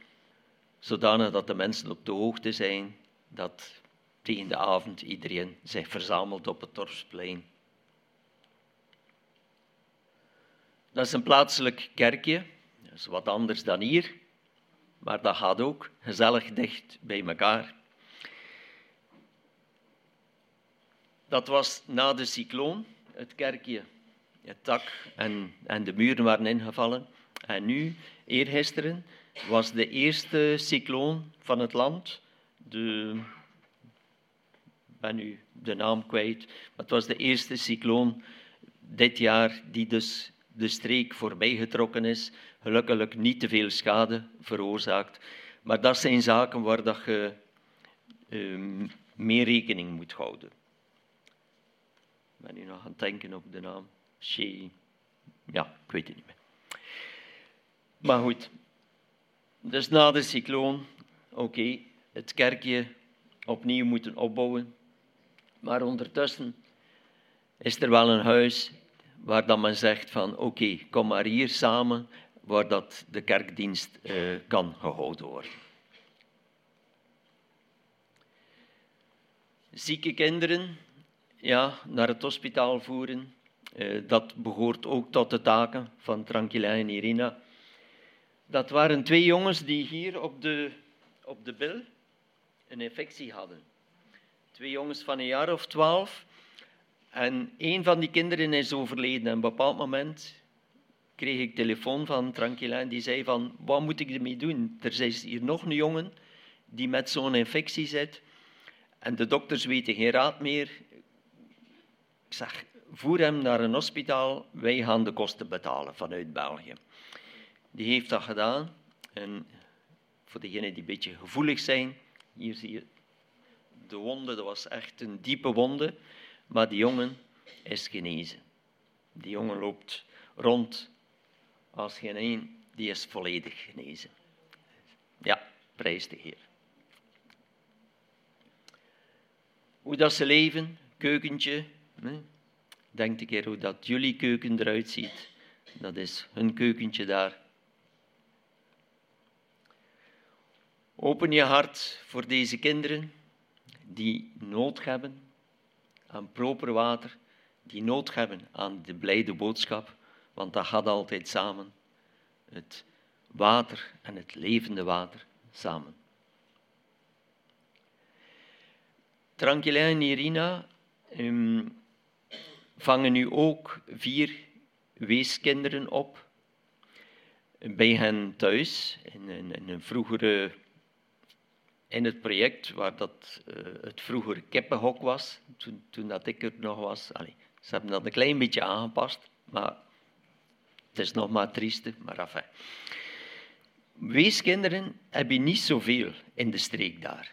zodanig dat de mensen op de hoogte zijn dat tegen de avond iedereen zich verzamelt op het dorpsplein. Dat is een plaatselijk kerkje, dat is wat anders dan hier, maar dat gaat ook gezellig dicht bij elkaar. Dat was na de cycloon, het kerkje, het dak en, en de muren waren ingevallen. En nu, eergisteren, was de eerste cycloon van het land. De, ben nu de naam kwijt, maar het was de eerste cycloon dit jaar die dus de streek voorbij getrokken is. Gelukkig niet te veel schade veroorzaakt. Maar dat zijn zaken waar dat je uh, meer rekening moet houden. Ben nu nog aan het denken op de naam. Shea. Ja, ik weet het niet meer. Maar goed. Dus na de cycloon, oké, het kerkje opnieuw moeten opbouwen. Maar ondertussen is er wel een huis waar dan men zegt van oké, kom maar hier samen, waar dat de kerkdienst uh, kan gehouden worden. Zieke kinderen, ja, naar het hospitaal voeren, uh, dat behoort ook tot de taken van Tranquilla en Irina. Dat waren twee jongens die hier op de, op de bil een infectie hadden. Twee jongens van een jaar of twaalf. En een van die kinderen is overleden. En op een bepaald moment kreeg ik telefoon van Tranquilla en die zei van, wat moet ik ermee doen? Er is hier nog een jongen die met zo'n infectie zit en de dokters weten geen raad meer. Ik zeg, voer hem naar een hospitaal, wij gaan de kosten betalen vanuit België. Die heeft dat gedaan en voor degenen die een beetje gevoelig zijn, hier zie je de wonde, dat was echt een diepe wonde. Maar die jongen is genezen. Die jongen loopt rond als geen één, die is volledig genezen. Ja, prijs de Heer. Hoe dat ze leven, keukentje. Denk een keer hoe dat jullie keuken eruit ziet. Dat is hun keukentje daar. Open je hart voor deze kinderen die nood hebben aan proper water, die nood hebben aan de blijde boodschap, want dat gaat altijd samen. Het water en het levende water samen. Tranquilin en Irina ehm, vangen nu ook vier weeskinderen op bij hen thuis in, in, in een vroegere in het project waar dat, uh, het vroegere kippenhok was, toen, toen dat ik er nog was. Ze hebben dat een klein beetje aangepast, maar het is nog maar trieste, maar enfin. Weeskinderen hebben niet zoveel in de streek daar.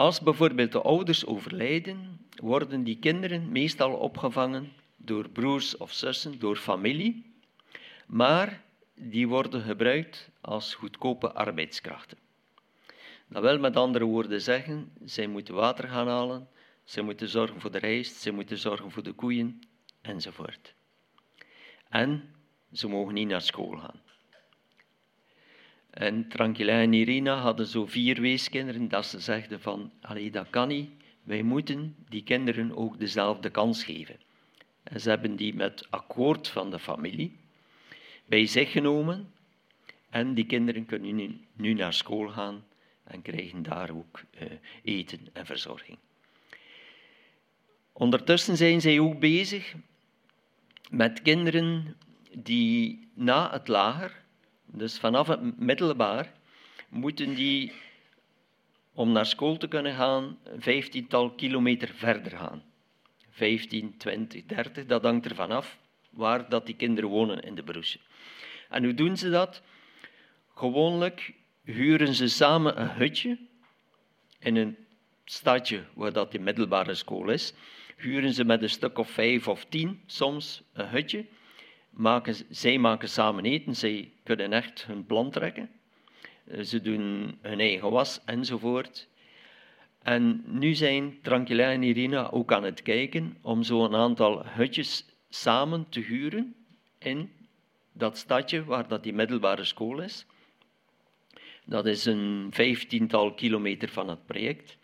Als bijvoorbeeld de ouders overlijden, worden die kinderen meestal opgevangen door broers of zussen, door familie, maar die worden gebruikt als goedkope arbeidskrachten. Dat wil met andere woorden zeggen, zij moeten water gaan halen, zij moeten zorgen voor de rijst, zij moeten zorgen voor de koeien, enzovoort. En ze mogen niet naar school gaan. En Tranquilla en Irina hadden zo vier weeskinderen dat ze zegden van, allee, dat kan niet, wij moeten die kinderen ook dezelfde kans geven. En ze hebben die met akkoord van de familie bij zich genomen en die kinderen kunnen nu, nu naar school gaan en krijgen daar ook uh, eten en verzorging. Ondertussen zijn zij ook bezig met kinderen die na het lager, dus vanaf het middelbaar, moeten die om naar school te kunnen gaan een vijftiental kilometer verder gaan. 15, 20, 30, dat hangt ervan af waar dat die kinderen wonen in de Broesje. En hoe doen ze dat? Gewoonlijk huren ze samen een hutje in een stadje waar dat die middelbare school is. Huren ze met een stuk of vijf of tien soms een hutje. Zij maken samen eten, zij kunnen echt hun plan trekken. Eh, ze doen hun eigen was enzovoort. En nu zijn Tranquilla en Irina ook aan het kijken om zo een aantal hutjes samen te huren in dat stadje waar dat die middelbare school is. Dat is een vijftiental kilometer van het project.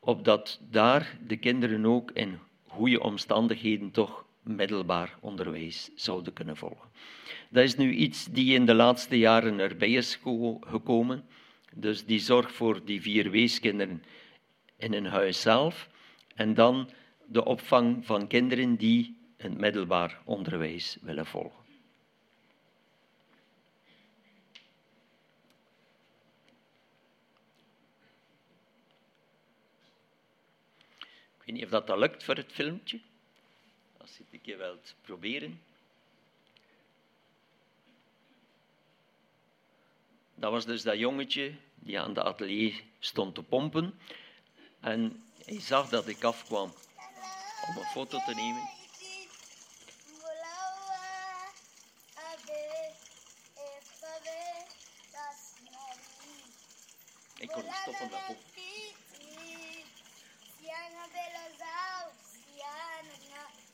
Opdat daar de kinderen ook in goede omstandigheden toch middelbaar onderwijs zouden kunnen volgen. Dat is nu iets die in de laatste jaren erbij is gekomen. Dus die zorg voor die vier weeskinderen in een huis zelf. En dan de opvang van kinderen die een middelbaar onderwijs willen volgen. weet niet of dat, dat lukt voor het filmpje. Als je het wilt proberen. Dat was dus dat jongetje die aan de atelier stond te pompen. En hij zag dat ik afkwam om een foto te nemen. Ik kon niet stoppen met pompen.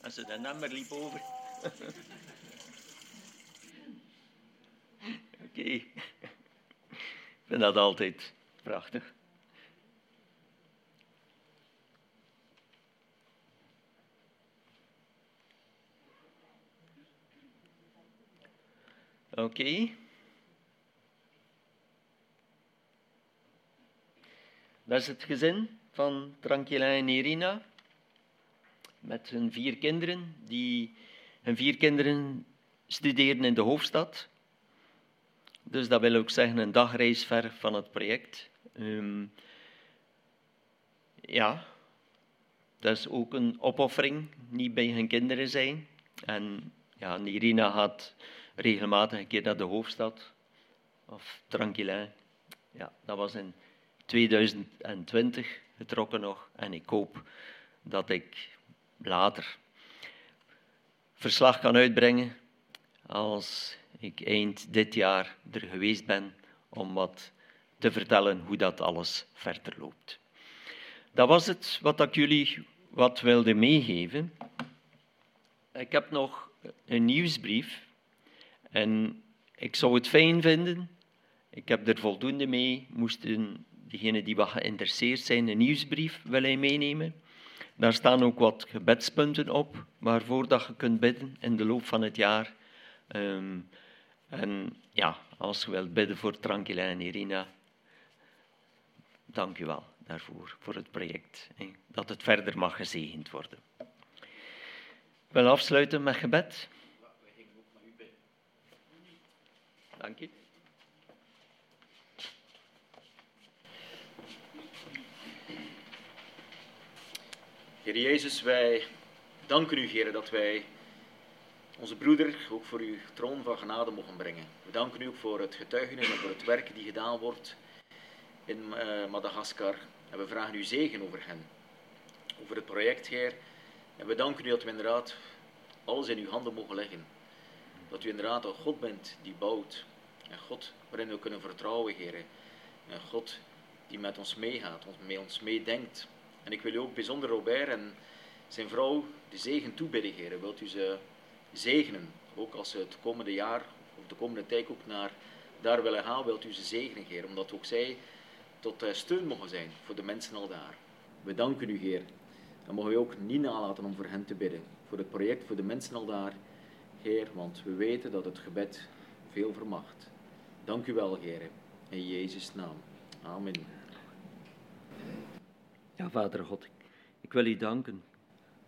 Als ze de nummer liep over. Oké. Ik vind dat altijd prachtig. Oké. Okay. Dat is het gezin van Tranquilla en Irina met hun vier kinderen. Die, hun vier kinderen studeren in de hoofdstad. Dus dat wil ook zeggen een dagreis ver van het project. Um, ja, dat is ook een opoffering, niet bij hun kinderen zijn. En ja, Irina gaat regelmatig een keer naar de hoofdstad, of Tranquillin. Ja, dat was in 2020 getrokken nog. En ik hoop dat ik later verslag kan uitbrengen als ik eind dit jaar er geweest ben om wat te vertellen hoe dat alles verder loopt. Dat was het wat ik jullie wat wilde meegeven. Ik heb nog een nieuwsbrief en ik zou het fijn vinden. Ik heb er voldoende mee. Moesten diegenen die wat geïnteresseerd zijn een nieuwsbrief willen meenemen. Daar staan ook wat gebedspunten op waarvoor dat je kunt bidden in de loop van het jaar. Ehm, en ja, als je wilt bidden voor Tranquila en Irina, dank u wel daarvoor, voor het project. hè, dat het verder mag gezegend worden. Ik wil afsluiten met gebed. Dank je. Heer Jezus, wij danken u, Heer, dat wij onze broeder ook voor uw troon van genade mogen brengen. We danken u ook voor het getuigenis en voor het werk die gedaan wordt in eh, Madagaskar. En we vragen uw zegen over hen, over het project, Heer. En we danken u dat we inderdaad alles in uw handen mogen leggen. Dat u inderdaad een God bent die bouwt. En God waarin we kunnen vertrouwen, Heer. En God die met ons meegaat, met ons meedenkt. En ik wil u ook bijzonder Robert en zijn vrouw de zegen toebidden, Heer. Wilt u ze zegenen, ook als ze het komende jaar of de komende tijd ook naar daar willen gaan, wilt u ze zegenen, Heer. Omdat ook zij tot eh, steun mogen zijn voor de mensen al daar. We danken u, Heer. En mogen we ook niet nalaten om voor hen te bidden. Voor het project, voor de mensen al daar, Heer. Want we weten dat het gebed veel vermacht. Dank u wel, Heer. In Jezus' naam. Amen. Ja, Vader God, ik wil u danken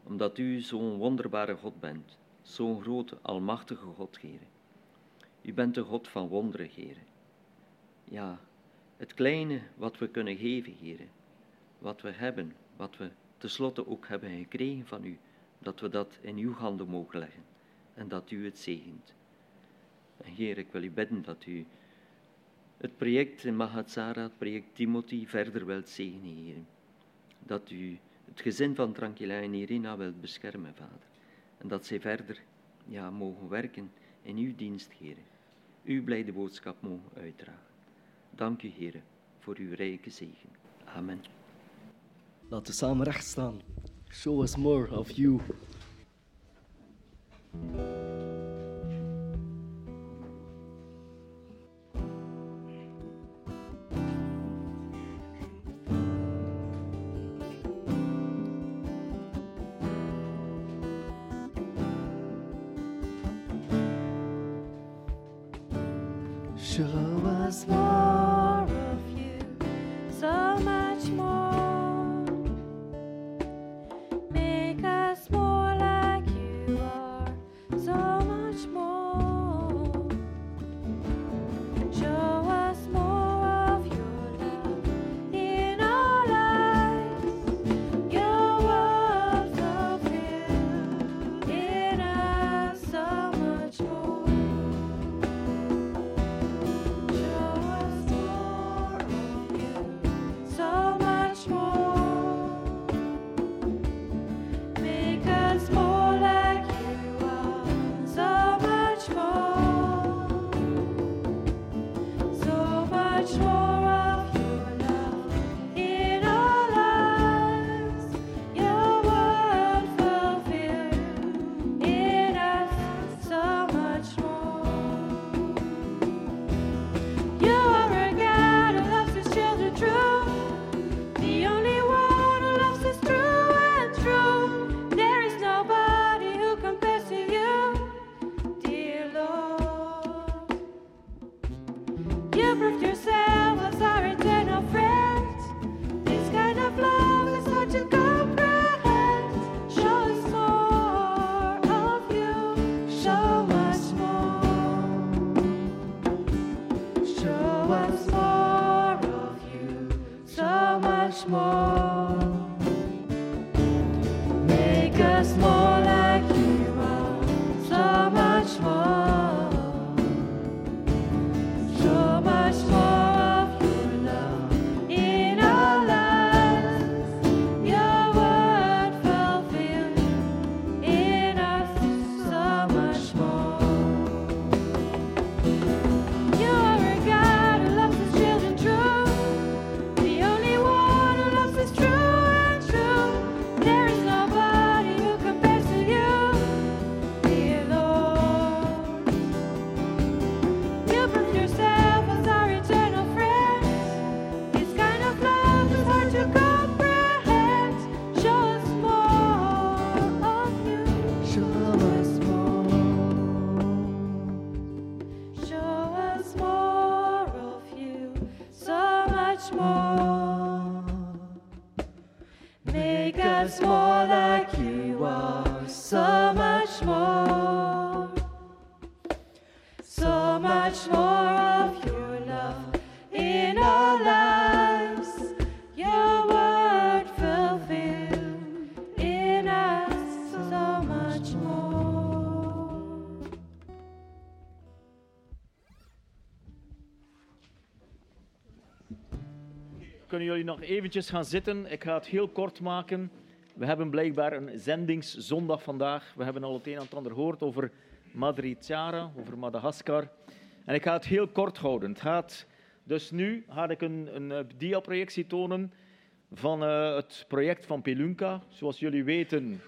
omdat u zo'n wonderbare God bent, zo'n grote, almachtige God, Heer. U bent de God van wonderen, Heer. Ja, het kleine wat we kunnen geven, Heer, wat we hebben, wat we tenslotte ook hebben gekregen van u, dat we dat in uw handen mogen leggen en dat u het zegent. En Heer, ik wil u bidden dat u het project in Mahatsara, het project Timothy, verder wilt zegenen, Heer dat u het gezin van Tranquila en Irina wilt beschermen, Vader. En dat zij verder ja, mogen werken in uw dienst, Heer. Uw blijde boodschap mogen uitdragen. Dank u, Heer, voor uw rijke zegen. Amen. Laten we samen recht staan. Show us more of you. Eventjes gaan zitten? Ik ga het heel kort maken. We hebben blijkbaar een zendingszondag vandaag. We hebben al het een en het ander gehoord over Madre over Madagaskar. En ik ga het heel kort houden. Het gaat dus nu ga ik een, een eh, diaprojectie tonen van eh, het project van Pelunka. Zoals jullie weten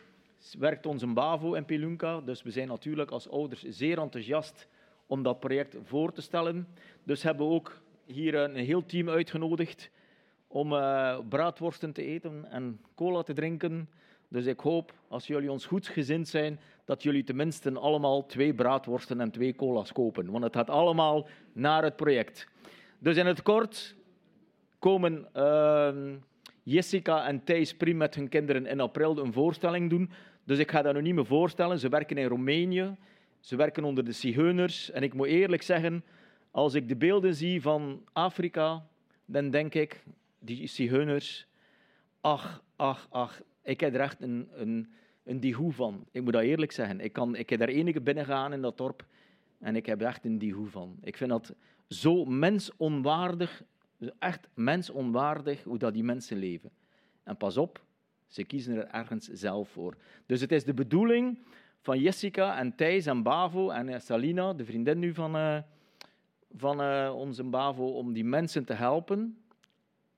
werkt onze BAVO in Pelunka. Dus we zijn natuurlijk als ouders zeer enthousiast om dat project voor te stellen. Dus hebben we ook hier een heel team uitgenodigd om eh, braadworsten te eten en cola te drinken. Dus ik hoop, als jullie ons goed gezind zijn, dat jullie tenminste allemaal twee braadworsten en twee cola's kopen. Want het gaat allemaal naar het project. Dus in het kort komen ehm, Jessica en Thijs Prim met hun kinderen in april een voorstelling doen. Dus ik ga dat nu niet meer voorstellen. Ze werken in Roemenië. Ze werken onder de Zigeuners. En ik moet eerlijk zeggen, als ik de beelden zie van Afrika, dan denk ik, die Zigeuners, ach, ach, ach, ik heb er echt een, een, een diehoe van. Ik moet dat eerlijk zeggen. Ik, kan, ik heb daar enige binnengaan in dat dorp en ik heb echt een diehoe van. Ik vind dat zo mensonwaardig, echt mensonwaardig hoe dat die mensen leven. En pas op, ze kiezen er ergens zelf voor. Dus het is de bedoeling van Jessica en Thijs en Bavo en eh, Salina, de vriendin nu van, uh, van uh, onze Bavo, om die mensen te helpen.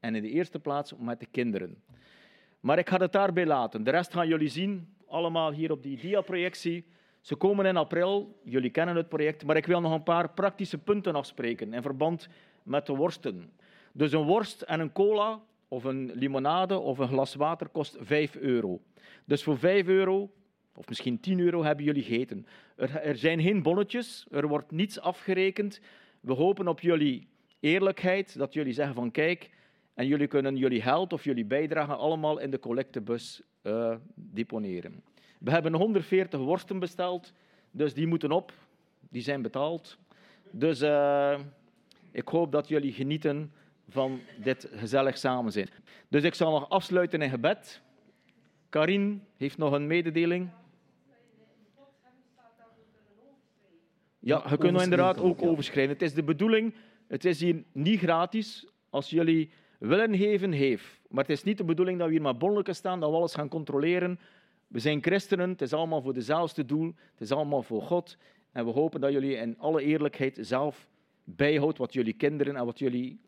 En in de eerste plaats met de kinderen. Maar ik ga het daarbij laten. De rest gaan jullie zien, allemaal hier op die diaprojectie. Ze komen in april, jullie kennen het project, maar ik wil nog een paar praktische punten afspreken in verband met de worsten. Dus een worst en een cola, of een limonade of een glas water kost 5 euro. Dus voor 5 euro, of misschien 10 euro, hebben jullie gegeten. Er, er zijn geen bonnetjes, er wordt niets afgerekend. We hopen op jullie eerlijkheid, dat jullie zeggen van kijk, en jullie kunnen jullie geld of jullie bijdrage allemaal in de collectebus uh, deponeren. We hebben 140 worsten besteld, dus die moeten op. Die zijn betaald. Dus uh, ik hoop dat jullie genieten van dit gezellig samen zijn. Dus ik zal nog afsluiten in gebed. Karin heeft nog een mededeling. Ja, je kunt inderdaad ook overschrijven. Het is de bedoeling, het is hier niet gratis. Als jullie willen geven, heeft. Maar het is niet de bedoeling dat we hier maar bonnelijken staan, dat we alles gaan controleren. We zijn christenen, het is allemaal voor dezelfde doel, het is allemaal voor God. En we hopen dat jullie in alle eerlijkheid zelf bijhoudt wat jullie kinderen en wat jullie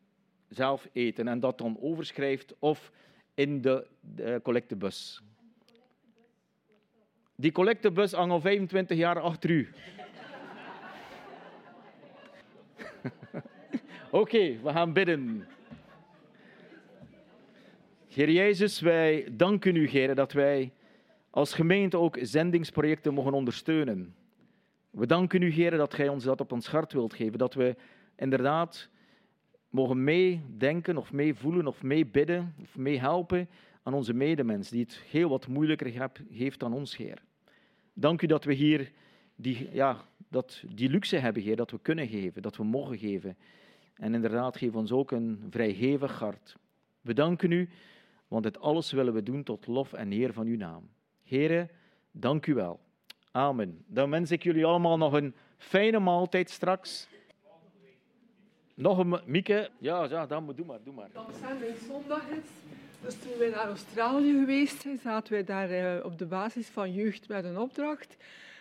zelf eten. En dat dan overschrijft of in de, de collectebus. Die collectebus hangt al 25 jaar achter u. *laughs* Oké, we gaan bidden. Heer Jezus, wij danken u, Heer, dat wij als gemeente ook zendingsprojecten mogen ondersteunen. We danken u, Heer, dat gij ons dat op ons hart wilt geven, dat we inderdaad mogen meedenken of meevoelen of meebidden of meehelpen aan onze medemens die het heel wat moeilijker heeft dan ons, Heer. Dank u dat we hier die, ja, dat, die luxe hebben, Heer, dat we kunnen geven, dat we mogen geven. En inderdaad, geef ons ook een vrijgevig hart. We danken u want dit alles willen we doen tot lof en eer van uw naam. Heren, dank u wel. Amen. Dan wens ik jullie allemaal nog een fijne maaltijd straks. Nog een Mieke? Ja, ja dan doe maar, doe maar. Dat mijn zondag is. Dus toen wij naar Australië geweest zijn, zaten wij daar uh, op de basis van jeugd met een opdracht.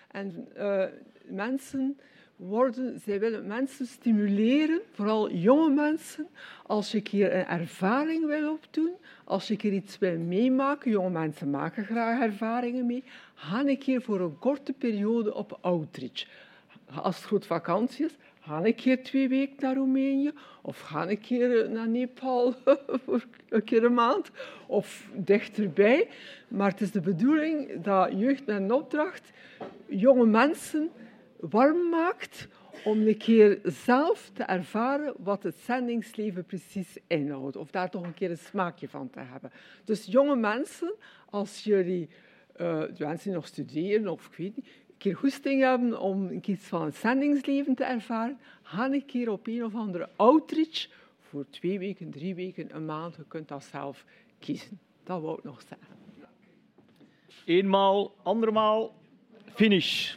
En uh, mensen worden, zij willen mensen stimuleren, vooral jonge mensen, als je hier een ervaring wil opdoen, als je hier iets wil meemaken, jonge mensen maken graag ervaringen mee, ga een keer voor een korte periode op outreach. Als het goed vakantie is, ga een keer twee weken naar Roemenië, of ga een keer naar Nepal *laughs* voor een keer een maand, of dichterbij. Maar het is de bedoeling dat jeugd met een opdracht jonge mensen warm maakt om een keer zelf te ervaren wat het zendingsleven precies inhoudt. Of daar toch een keer een smaakje van te hebben. Dus jonge mensen, als jullie, uh, mensen die nog studeren of ik weet niet, een keer goesting hebben om iets van het zendingsleven te ervaren, ga een keer op een of andere outreach voor twee weken, drie weken, een maand. Je kunt dat zelf kiezen. Dat wou ik nog zeggen. Eenmaal, andermaal, finish.